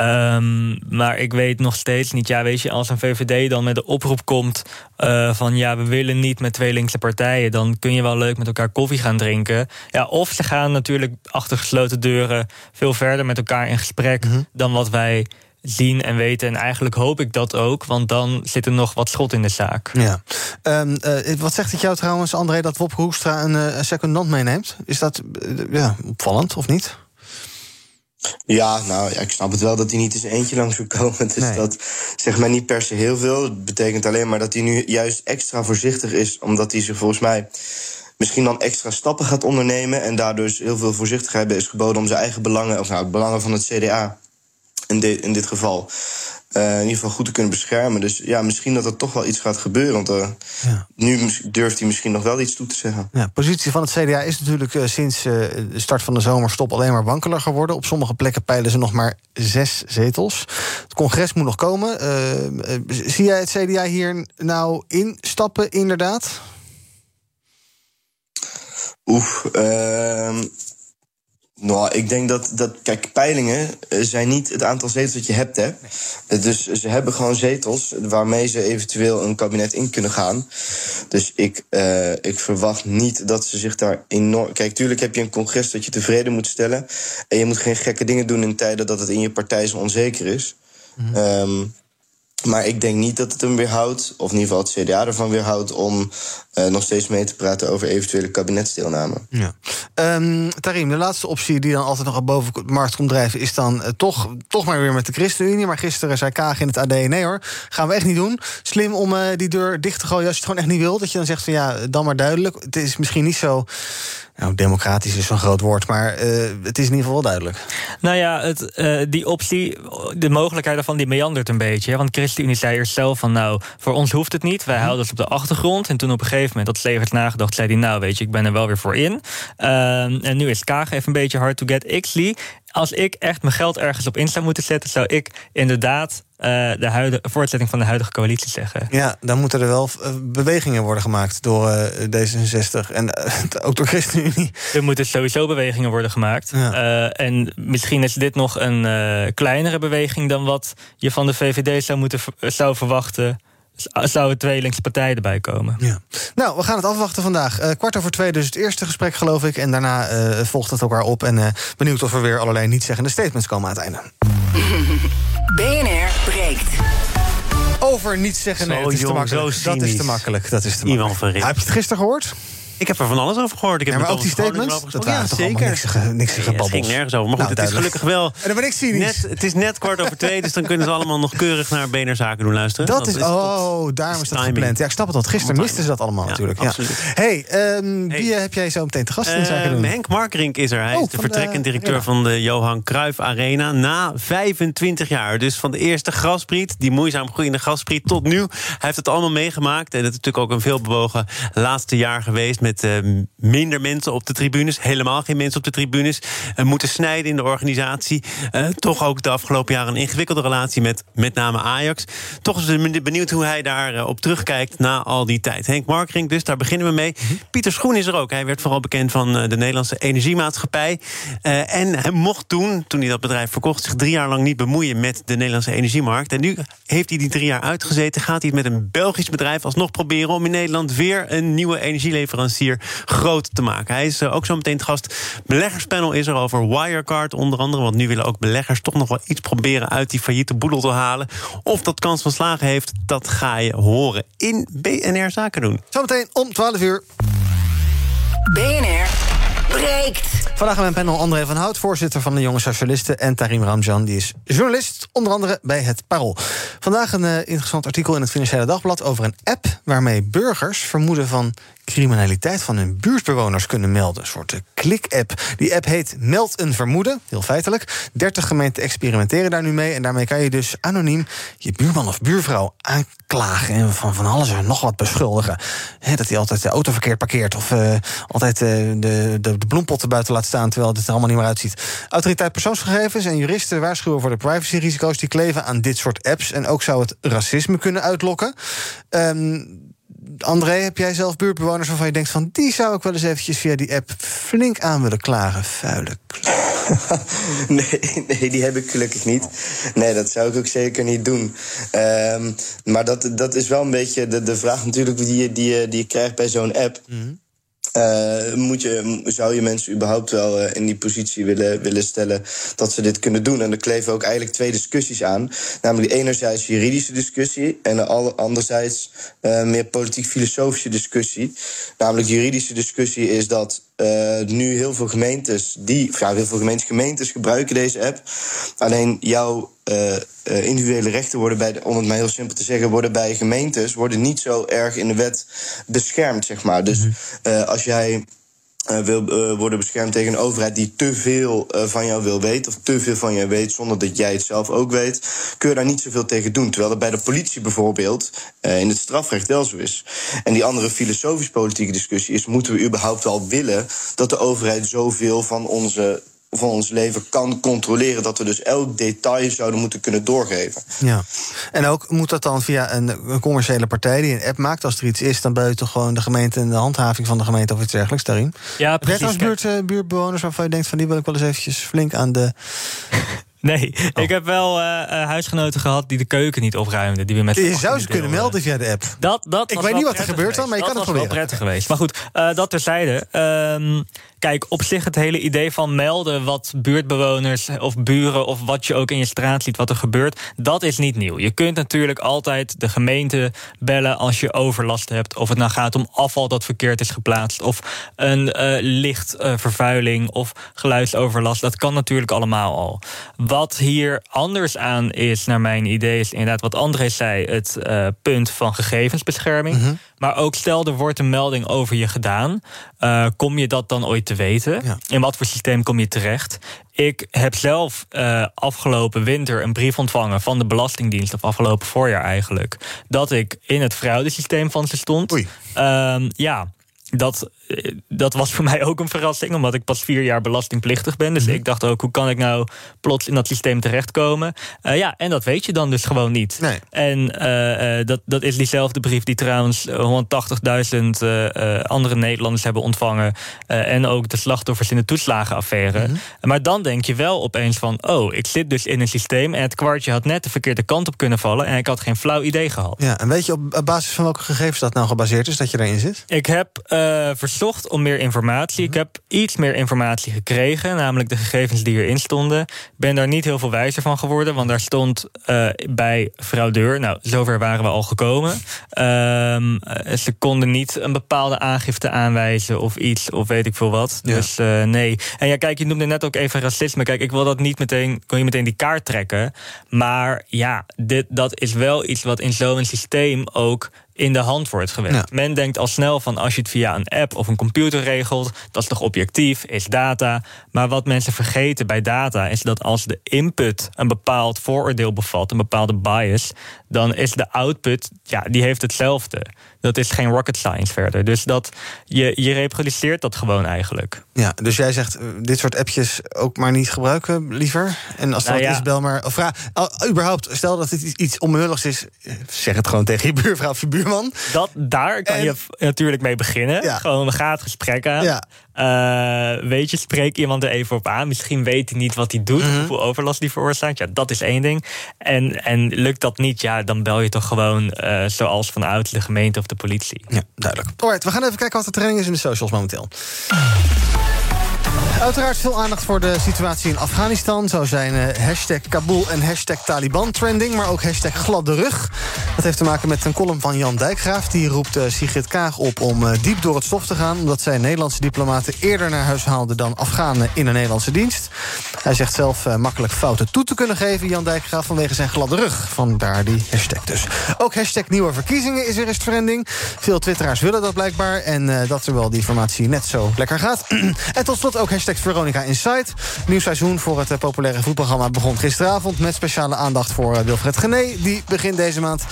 Um, maar ik weet nog steeds niet, ja, weet je, als een VVD dan met de oproep komt uh, van ja, we willen niet met twee linkse partijen, dan kun je wel leuk met elkaar koffie gaan drinken. Ja, of ze gaan natuurlijk achter gesloten deuren veel verder met elkaar in gesprek mm -hmm. dan wat wij zien en weten. En eigenlijk hoop ik dat ook, want dan zit er nog wat schot in de zaak. Ja. Um, uh, wat zegt het jou trouwens, André, dat Wopke Hoekstra een, uh, secondant meeneemt? Is dat uh, ja, opvallend of niet? Ja, nou, ja, ik snap het wel dat hij niet eens eentje langs wil komen. Dus nee. dat zegt mij niet per se heel veel. Het betekent alleen maar dat hij nu juist extra voorzichtig is, omdat hij zich volgens mij misschien dan extra stappen gaat ondernemen. En daardoor dus heel veel voorzichtigheid is geboden om zijn eigen belangen, of nou, het belangen van het CDA in, de, in dit geval. Uh, in ieder geval goed te kunnen beschermen. Dus ja, misschien dat er toch wel iets gaat gebeuren. Want uh, ja. nu durft hij misschien nog wel iets toe te zeggen. Ja, de positie van het CDA is natuurlijk uh, sinds de start van de zomerstop alleen maar wankelen geworden. Op sommige plekken peilen ze nog maar zes zetels. Het congres moet nog komen. zie jij het CDA hier nou instappen, inderdaad? Oef, uh, nou, ik denk dat, dat. Kijk, peilingen zijn niet het aantal zetels dat je hebt, hè. Dus ze hebben gewoon zetels waarmee ze eventueel een kabinet in kunnen gaan. Dus ik, uh, ik verwacht niet dat ze zich daar enorm. Kijk, tuurlijk heb je een congres dat je tevreden moet stellen. En je moet geen gekke dingen doen in tijden dat het in je partij zo onzeker is. Mm -hmm. um, maar ik denk niet dat het hem weerhoudt, of in ieder geval het CDA ervan weerhoudt, om uh, nog steeds mee te praten over eventuele kabinetsdeelname. Ja. Um, Tarim, de laatste optie die dan altijd nog boven de markt komt drijven, is dan uh, toch, toch maar weer met de ChristenUnie. Maar gisteren zei Kaag in het AD: nee hoor, gaan we echt niet doen. Slim om uh, die deur dicht te gooien als je het gewoon echt niet wilt. Dat je dan zegt van ja, dan maar duidelijk. Het is misschien niet zo. Nou, democratisch is zo'n groot woord, maar uh, het is in ieder geval wel duidelijk. Nou ja, het, uh, die optie, de mogelijkheid daarvan, die meandert een beetje. Hè? Want ChristenUnie zei eerst zelf van, nou, voor ons hoeft het niet. Wij mm. houden het op de achtergrond. En toen op een gegeven moment dat Slegers nagedacht, zei hij, nou, weet je, ik ben er wel weer voor in. Uh, en nu is Kaag even een beetje hard to get. Xly, als ik echt mijn geld ergens op in zou moeten zetten, zou ik inderdaad uh, de huidige, voortzetting van de huidige coalitie zeggen. Ja, dan moeten er wel bewegingen worden gemaakt door uh, D66 en ook door ChristenUnie. Er moeten sowieso bewegingen worden gemaakt. Ja. en misschien is dit nog een kleinere beweging dan wat je van de VVD zou, moeten, zou verwachten zouden twee linkse partijen erbij komen. Ja. Nou, we gaan het afwachten vandaag. Uh, kwart over twee dus het eerste gesprek, geloof ik. En daarna uh, volgt het elkaar op. En uh, benieuwd of er weer allerlei niet-zeggende statements komen aan het einde. BNR breekt. Over niet zeggen, nee, dat is, jong, dat is te makkelijk. Dat is te makkelijk. Heb je het gisteren gehoord? Ik heb er van alles over gehoord. Ik heb ja, maar ook die statements? Dat waren ja, zeker. niks, niks ja, Het ging nergens over. Maar goed, nou, het is gelukkig wel... En dan ben ik cynisch. Net, het is net kwart over twee, dus dan kunnen ze allemaal nog keurig naar BNR Zaken doen luisteren. Dat, dat is, oh, daarom is dat gepland. Ja, ik snap het al. Gisteren misten ze dat allemaal ja, natuurlijk. Ja. Hey, um, wie hey. heb jij zo meteen te gast in Zaken doen? Henk Markerink is er. Hij oh, is de vertrekkend directeur van de Johan Cruijff Arena. Na 25 jaar. Dus van de eerste graspriet, die moeizaam groeiende graspriet, tot nu. Hij heeft het allemaal meegemaakt. En het is natuurlijk ook een veelbewogen laatste jaar geweest met... Uh, minder mensen op de tribunes, helemaal geen mensen op de tribunes, uh, moeten snijden in de organisatie. Uh, toch ook de afgelopen jaren een ingewikkelde relatie met met name Ajax. Toch is benieuwd hoe hij daar op terugkijkt na al die tijd. Henk Markering, dus daar beginnen we mee. -hmm. Pieter Schoen is er ook. Hij werd vooral bekend van de Nederlandse Energiemaatschappij. en hij mocht toen, toen hij dat bedrijf verkocht, zich drie jaar lang niet bemoeien met de Nederlandse energiemarkt. En nu heeft hij die drie jaar uitgezeten. Gaat hij het met een Belgisch bedrijf alsnog proberen om in Nederland weer een nieuwe energieleverancier groot te maken. Hij is ook zo meteen gast. Beleggerspanel is er over Wirecard onder andere. Want nu willen ook beleggers toch nog wel iets proberen uit die failliete boedel te halen. Of dat kans van slagen heeft, dat ga je horen in BNR Zaken doen. Zometeen om 12 uur. BNR breekt. Vandaag mijn panel André van Hout, voorzitter van de Jonge Socialisten... en Tarim Ramjan, die is journalist, onder andere bij Het Parool. Vandaag een uh, interessant artikel in het Financiële Dagblad... over een app waarmee burgers vermoeden van criminaliteit van hun buurtbewoners kunnen melden. Een soort klik-app. Die app heet Meld een Vermoeden, heel feitelijk. 30 gemeenten experimenteren daar nu mee. En daarmee kan je dus anoniem je buurman of buurvrouw aanklagen. En van, van alles en nog wat beschuldigen. dat hij altijd de auto verkeerd parkeert. Of uh, altijd uh, de, de, de bloempotten buiten laat staan. terwijl het er allemaal niet meer uitziet. Autoriteit persoonsgegevens en juristen waarschuwen voor de privacyrisico's die kleven aan dit soort apps. En ook zou het racisme kunnen uitlokken. Um, André, heb jij zelf buurtbewoners waarvan je denkt van die zou ik wel eens eventjes via die app flink aan willen klagen? Vuile nee, nee, die heb ik gelukkig niet. Nee, dat zou ik ook zeker niet doen. Um, maar dat, dat is wel een beetje de, de vraag natuurlijk die je, die, je, die je krijgt bij zo'n app. Mm uh, moet je, zou je mensen überhaupt wel uh, in die positie willen, willen stellen dat ze dit kunnen doen? En er kleven ook eigenlijk twee discussies aan. Namelijk enerzijds juridische discussie en anderzijds uh, meer politiek-filosofische discussie. Namelijk juridische discussie is dat uh, nu heel veel gemeentes, die, ja, heel veel gemeentes, gemeentes gebruiken deze app. Alleen jouw uh, individuele rechten worden bij, de, om het maar heel simpel te zeggen, worden bij gemeentes worden niet zo erg in de wet beschermd, zeg maar. Dus uh, als jij uh, wil uh, worden beschermd tegen een overheid die te veel uh, van jou wil weten, of te veel van jou weet zonder dat jij het zelf ook weet, kun je daar niet zoveel tegen doen. Terwijl dat bij de politie bijvoorbeeld in het strafrecht wel zo is. En die andere filosofisch-politieke discussie is: moeten we überhaupt wel willen dat de overheid zoveel van onze van ons leven kan controleren. Dat we dus elk detail zouden moeten kunnen doorgeven. Ja. En ook moet dat dan via een, een commerciële partij die een app maakt. Als er iets is, dan buiten gewoon de gemeente en de handhaving van de gemeente of iets dergelijks daarin. Ja, precies. Heb jij buurt, uh, buurtbewoners waarvan je denkt van die wil ik wel eens eventjes flink aan de. Nee, oh. ik heb wel uh, huisgenoten gehad die de keuken niet opruimden. Die we met je zou ze kunnen melden via de app. Dat, dat ik weet niet wat er gebeurt dan, maar je dat kan het proberen. Dat was wel prettig geweest. Maar goed, uh, dat terzijde. Um, Kijk, op zich het hele idee van melden wat buurtbewoners of buren of wat je ook in je straat ziet, wat er gebeurt, dat is niet nieuw. Je kunt natuurlijk altijd de gemeente bellen als je overlast hebt. Of het nou gaat om afval dat verkeerd is geplaatst, of een uh, lichtvervuiling of geluidsoverlast. Dat kan natuurlijk allemaal al. Wat hier anders aan is, naar mijn idee, is inderdaad wat André zei: het uh, punt van gegevensbescherming. Mm -hmm. Maar ook stel er wordt een melding over je gedaan. Uh, kom je dat dan ooit te weten? Ja. In wat voor systeem kom je terecht? Ik heb zelf uh, afgelopen winter een brief ontvangen van de Belastingdienst, of afgelopen voorjaar eigenlijk, dat ik in het fraudesysteem van ze stond. Oei. Uh, ja, dat, dat was voor mij ook een verrassing, omdat ik pas vier jaar belastingplichtig ben. Dus mm -hmm. ik dacht ook, hoe kan ik nou plots in dat systeem terechtkomen? Uh, ja, en dat weet je dan dus gewoon niet. Nee. En uh, dat, dat is diezelfde brief die trouwens 180.000 uh, andere Nederlanders hebben ontvangen. en ook de slachtoffers in de toeslagenaffaire. Mm -hmm. Maar dan denk je wel opeens van, oh, ik zit dus in een systeem en het kwartje had net de verkeerde kant op kunnen vallen. En ik had geen flauw idee gehad. Ja, en weet je op basis van welke gegevens dat nou gebaseerd is dat je daarin zit? Ik heb uh, verzocht om meer informatie. Ik heb iets meer informatie gekregen, namelijk de gegevens die erin stonden. Ik ben daar niet heel veel wijzer van geworden, want daar stond uh, bij fraudeur. Nou, zover waren we al gekomen. Uh, ze konden niet een bepaalde aangifte aanwijzen of iets, of weet ik veel wat. Ja. Dus uh, nee. En ja, kijk, je noemde net ook even racisme. Kijk, ik wil dat niet meteen, kon je meteen die kaart trekken. Maar ja, dit, dat is wel iets wat in zo'n systeem ook in de hand wordt gewerkt. Ja. Men denkt al snel van als je het via een app of een computer regelt, dat is toch objectief, is data. Maar wat mensen vergeten bij data is dat als de input een bepaald vooroordeel bevat, een bepaalde bias, dan is de output, ja, die heeft hetzelfde. Dat is geen rocket science verder. Dus dat, je, je reproduceert dat gewoon eigenlijk. Ja, dus jij zegt dit soort appjes ook maar niet gebruiken, liever. En als dat nou ja. is, bel maar. Of vraag, überhaupt, stel dat het iets onmulligs is, zeg het gewoon tegen je buurvrouw of je buurman. Dat, daar kan en, je natuurlijk mee beginnen. Ja. Gewoon, ga het gesprek aan. Ja. Uh, weet je, spreek iemand er even op aan. Misschien weet hij niet wat hij doet, mm -hmm. hoeveel overlast die veroorzaakt. Ja, dat is één ding. En, en lukt dat niet, ja, dan bel je toch gewoon uh, zoals vanuit de gemeente of de politie. Ja, duidelijk. Alright, we gaan even kijken wat de training is in de socials momenteel. Uiteraard veel aandacht voor de situatie in Afghanistan. Zo zijn uh, hashtag Kabul en hashtag Taliban trending... maar ook hashtag gladde rug. Dat heeft te maken met een column van Jan Dijkgraaf. Die roept uh, Sigrid Kaag op om uh, diep door het stof te gaan... omdat zij Nederlandse diplomaten eerder naar huis haalde... dan Afghanen in een Nederlandse dienst. Hij zegt zelf makkelijk fouten toe te kunnen geven... Jan Dijkgraaf vanwege zijn gladde rug. Vandaar die hashtag dus. Ook hashtag nieuwe verkiezingen is er eens trending. Veel twitteraars willen dat blijkbaar. En dat terwijl die formatie net zo lekker gaat. en tot slot ook hashtag Veronica Insight. Nieuw seizoen voor het populaire voetprogramma begon gisteravond... met speciale aandacht voor Wilfred Gené... die begin deze maand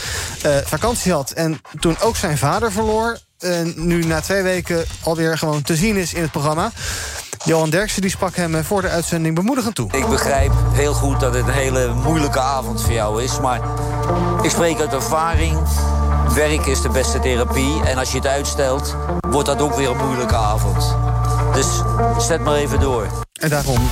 uh, vakantie had en toen ook zijn vader verloor... en nu na twee weken alweer gewoon te zien is in het programma... Johan Derksen die sprak hem voor de uitzending bemoedigend toe. Ik begrijp heel goed dat het een hele moeilijke avond voor jou is... maar ik spreek uit ervaring... Werk is de beste therapie en als je het uitstelt, wordt dat ook weer een moeilijke avond. Dus zet maar even door. En daarom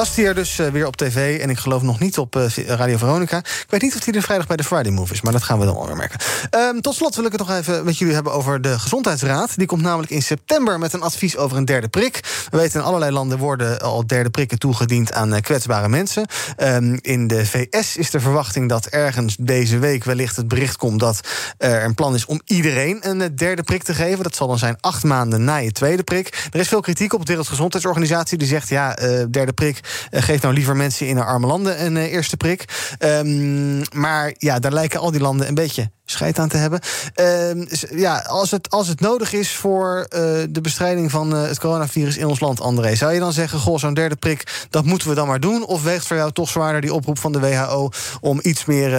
was hij er dus uh, weer op tv. En ik geloof nog niet op uh, Radio Veronica. Ik weet niet of hij er vrijdag bij de Friday Move is. Maar dat gaan we dan wel weer merken. Um, tot slot wil ik het nog even met jullie hebben over de Gezondheidsraad. Die komt namelijk in september met een advies over een derde prik. We weten in allerlei landen worden al derde prikken toegediend aan uh, kwetsbare mensen. Um, in de VS is de verwachting dat ergens deze week wellicht het bericht komt... dat er een plan is om iedereen een derde prik te geven. Dat zal dan zijn acht maanden na je tweede prik. Er is veel kritiek op de Wereldgezondheidsorganisatie. Die zegt, ja, derde prik geef nou liever mensen in de arme landen een uh, eerste prik. Um, maar ja, daar lijken al die landen een beetje scheid aan te hebben. Um, ja, als het, als het nodig is voor uh, de bestrijding van het coronavirus in ons land, André, zou je dan zeggen: goh, zo'n derde prik, dat moeten we dan maar doen? Of weegt voor jou toch zwaarder die oproep van de WHO om iets meer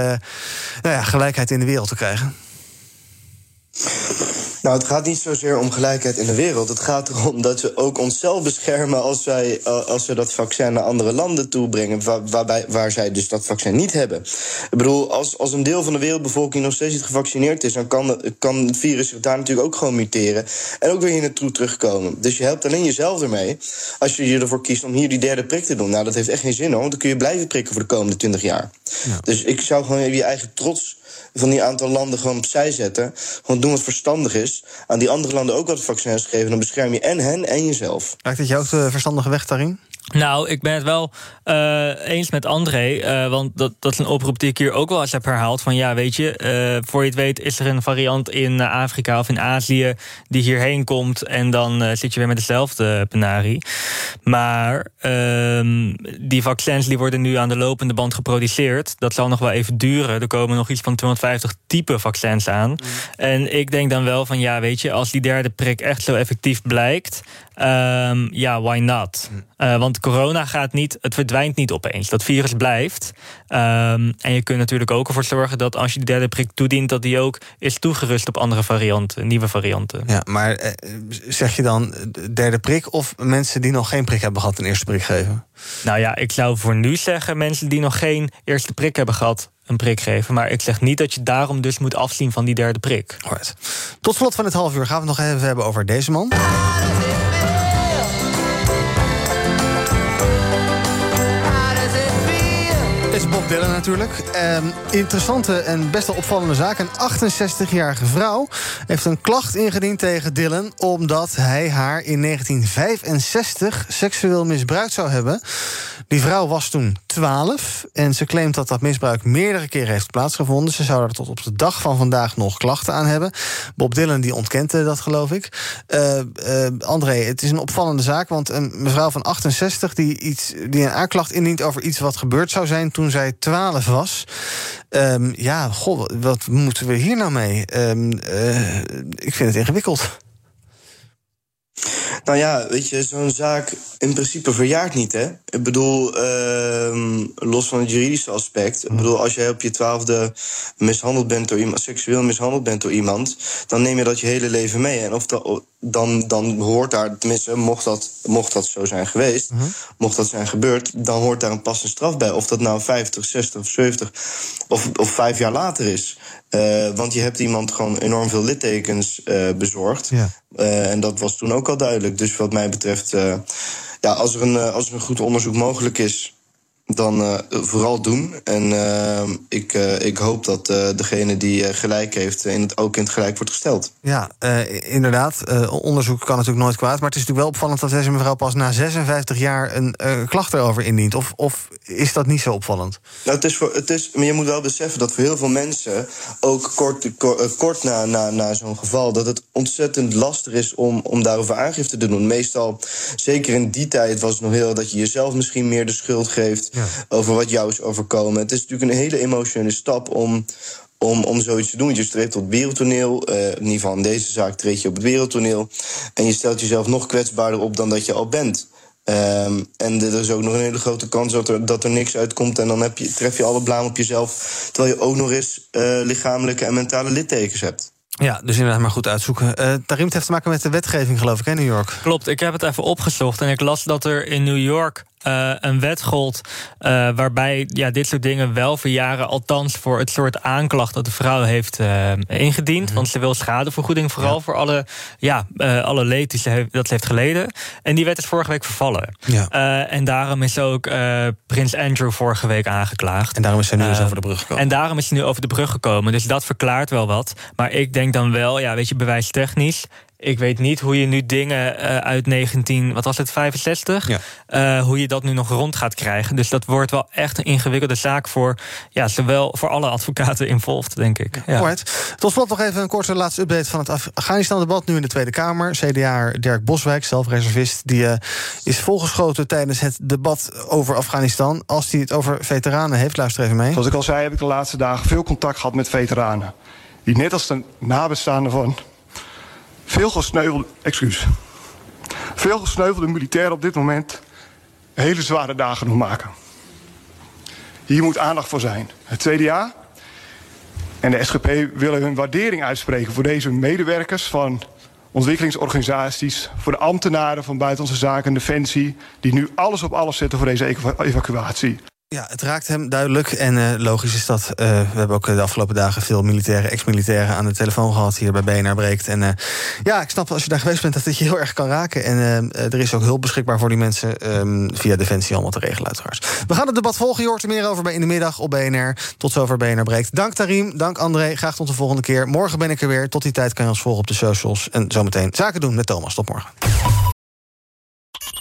nou ja, gelijkheid in de wereld te krijgen? Nou, het gaat niet zozeer om gelijkheid in de wereld. Het gaat erom dat we ook onszelf beschermen als, wij, als we dat vaccin naar andere landen toebrengen, waar, waarbij, waar zij dus dat vaccin niet hebben. Ik bedoel, als, als een deel van de wereldbevolking nog steeds niet gevaccineerd is, dan kan, kan het virus zich daar natuurlijk ook gewoon muteren en ook weer hier naartoe terugkomen. Dus je helpt alleen jezelf ermee als je ervoor kiest om hier die derde prik te doen. Nou, dat heeft echt geen zin hoor, want dan kun je blijven prikken voor de komende 20 jaar. Ja. Dus ik zou gewoon je eigen trots van die aantal landen gewoon opzij zetten. Gewoon doen wat verstandig is. Aan die andere landen ook wat vaccins geven. Dan bescherm je en hen en jezelf. Lijkt het jou de verstandige weg daarin? Nou, ik ben het wel uh, eens met André. Uh, want dat, dat is een oproep die ik hier ook wel eens heb herhaald. Van ja, weet je, uh, voor je het weet is er een variant in Afrika of in Azië die hierheen komt. En dan zit je weer met dezelfde penarie. Maar ehm, die vaccins die worden nu aan de lopende band geproduceerd. Dat zal nog wel even duren. Er komen nog iets van 250 type vaccins aan. Mm. En ik denk dan wel van ja, weet je, als die derde prik echt zo effectief blijkt. Um, ja, why not? Uh, want corona gaat niet, het verdwijnt niet opeens. Dat virus blijft. Um, en je kunt natuurlijk ook ervoor zorgen dat als je de derde prik toedient, dat die ook is toegerust op andere varianten, nieuwe varianten. Ja, maar eh, zeg je dan derde prik of mensen die nog geen prik hebben gehad een eerste prik geven? Nou ja, ik zou voor nu zeggen mensen die nog geen eerste prik hebben gehad, een prik geven. Maar ik zeg niet dat je daarom dus moet afzien van die derde prik. Tot slot van het half uur gaan we het nog even hebben over deze man. is Bob Dylan natuurlijk. Eh, interessante en best wel opvallende zaak. Een 68-jarige vrouw heeft een klacht ingediend tegen Dylan... omdat hij haar in 1965 seksueel misbruikt zou hebben. Die vrouw was toen 12 en ze claimt dat dat misbruik meerdere keren heeft plaatsgevonden. Ze zou er tot op de dag van vandaag nog klachten aan hebben. Bob Dylan die ontkent dat, geloof ik. Uh, André, het is een opvallende zaak, want een mevrouw van 68 die, iets, die een aanklacht indient over iets wat gebeurd zou zijn toen zij 12 was. Um, ja, god, wat moeten we hier nou mee? Um, uh, ik vind het ingewikkeld. Nou ja, weet je, zo'n zaak in principe verjaart niet, hè? Ik bedoel, uh, los van het juridische aspect. Ik bedoel, als jij op je twaalfde mishandeld bent door iemand, seksueel mishandeld bent door iemand, dan neem je dat je hele leven mee. En of dat, dan, dan hoort daar, tenminste, mocht dat, mocht dat zo zijn geweest, uh-huh. mocht dat zijn gebeurd, dan hoort daar een passende straf bij. Of dat nou 50, 60 of 70 of, of vijf jaar later is. Uh, want je hebt iemand gewoon enorm veel littekens uh, bezorgd. Ja. Uh, en dat was toen ook al duidelijk. Dus wat mij betreft, ja, als, er een, als er een goed onderzoek mogelijk is dan uh, vooral doen. En uh, ik, uh, ik hoop dat degene die gelijk heeft, in het, ook in het gelijk wordt gesteld. Ja, inderdaad. onderzoek kan natuurlijk nooit kwaad. Maar het is natuurlijk wel opvallend dat deze mevrouw pas na 56 jaar een klacht erover indient. Of, of is dat niet zo opvallend? Nou, het is voor, het is, maar je moet wel beseffen dat voor heel veel mensen, ook kort, kort na, na, na zo'n geval, dat het ontzettend lastig is om, om daarover aangifte te doen. Meestal, zeker in die tijd, was het nog heel dat je jezelf misschien meer de schuld geeft over wat jou is overkomen. Het is natuurlijk een hele emotionele stap om, om, om zoiets te doen. Je streept op het wereldtoneel. Uh, in ieder geval in deze zaak treed je op het wereldtoneel. En je stelt jezelf nog kwetsbaarder op dan dat je al bent. Um, en er is ook nog een hele grote kans dat er, dat er niks uitkomt. En dan heb je, tref je alle blaam op jezelf. Terwijl je ook nog eens uh, lichamelijke en mentale littekens hebt. Ja, dus inderdaad maar goed uitzoeken. Uh, Tarim, het heeft te maken met de wetgeving, geloof ik, in New York. Klopt, ik heb het even opgezocht en ik las dat er in New York uh, een wet gold uh, waarbij ja, dit soort dingen wel verjaren, althans voor het soort aanklacht dat de vrouw heeft uh, ingediend. Mm Want ze wil schadevergoeding, vooral ja. voor alle, ja, alle leed die ze heeft, dat ze heeft geleden. En die wet is vorige week vervallen. Ja. en daarom is ook Prins Andrew vorige week aangeklaagd. En daarom is ze nu eens over de brug gekomen. En daarom is ze nu over de brug gekomen. Dus dat verklaart wel wat. Maar ik denk dan wel, ja, weet je, bewijstechnisch ik weet niet hoe je nu dingen uh, uit 19, wat was het, 65? Ja. Uh, hoe je dat nu nog rond gaat krijgen. Dus dat wordt wel echt een ingewikkelde zaak voor, ja, zowel voor alle advocaten involved, denk ik. Ja. Tot slot nog even een korte laatste update van het Afghanistan-debat. Nu in de Tweede Kamer. CDA Dirk Boswijk, zelfreservist, die uh, is volgeschoten tijdens het debat over Afghanistan. Als hij het over veteranen heeft, luister even mee. Zoals ik al zei, heb ik de laatste dagen veel contact gehad met veteranen. Die net als de nabestaanden van veel gesneuvelde, excuus. Veel gesneuvelde militairen op dit moment hele zware dagen nog maken. Hier moet aandacht voor zijn. Het CDA en de SGP willen hun waardering uitspreken voor deze medewerkers van ontwikkelingsorganisaties, voor de ambtenaren van Buitenlandse Zaken en Defensie, die nu alles op alles zetten voor deze evacuatie. Ja, het raakt hem duidelijk. En uh, logisch is dat. Uh, we hebben ook de afgelopen dagen veel militairen, ex-militairen aan de telefoon gehad hier bij BNR Breekt. En ja, ik snap als je daar geweest bent dat het je heel erg kan raken. En er is ook hulp beschikbaar voor die mensen um, via Defensie allemaal te regelen, uiteraard. We gaan het debat volgen. Je hoort er meer over bij in de middag op BNR. Tot zover BNR Breekt. Dank Tarim, dank André. Graag tot de volgende keer. Morgen ben ik er weer. Tot die tijd kan je ons volgen op de socials. En zometeen zaken doen met Thomas. Tot morgen.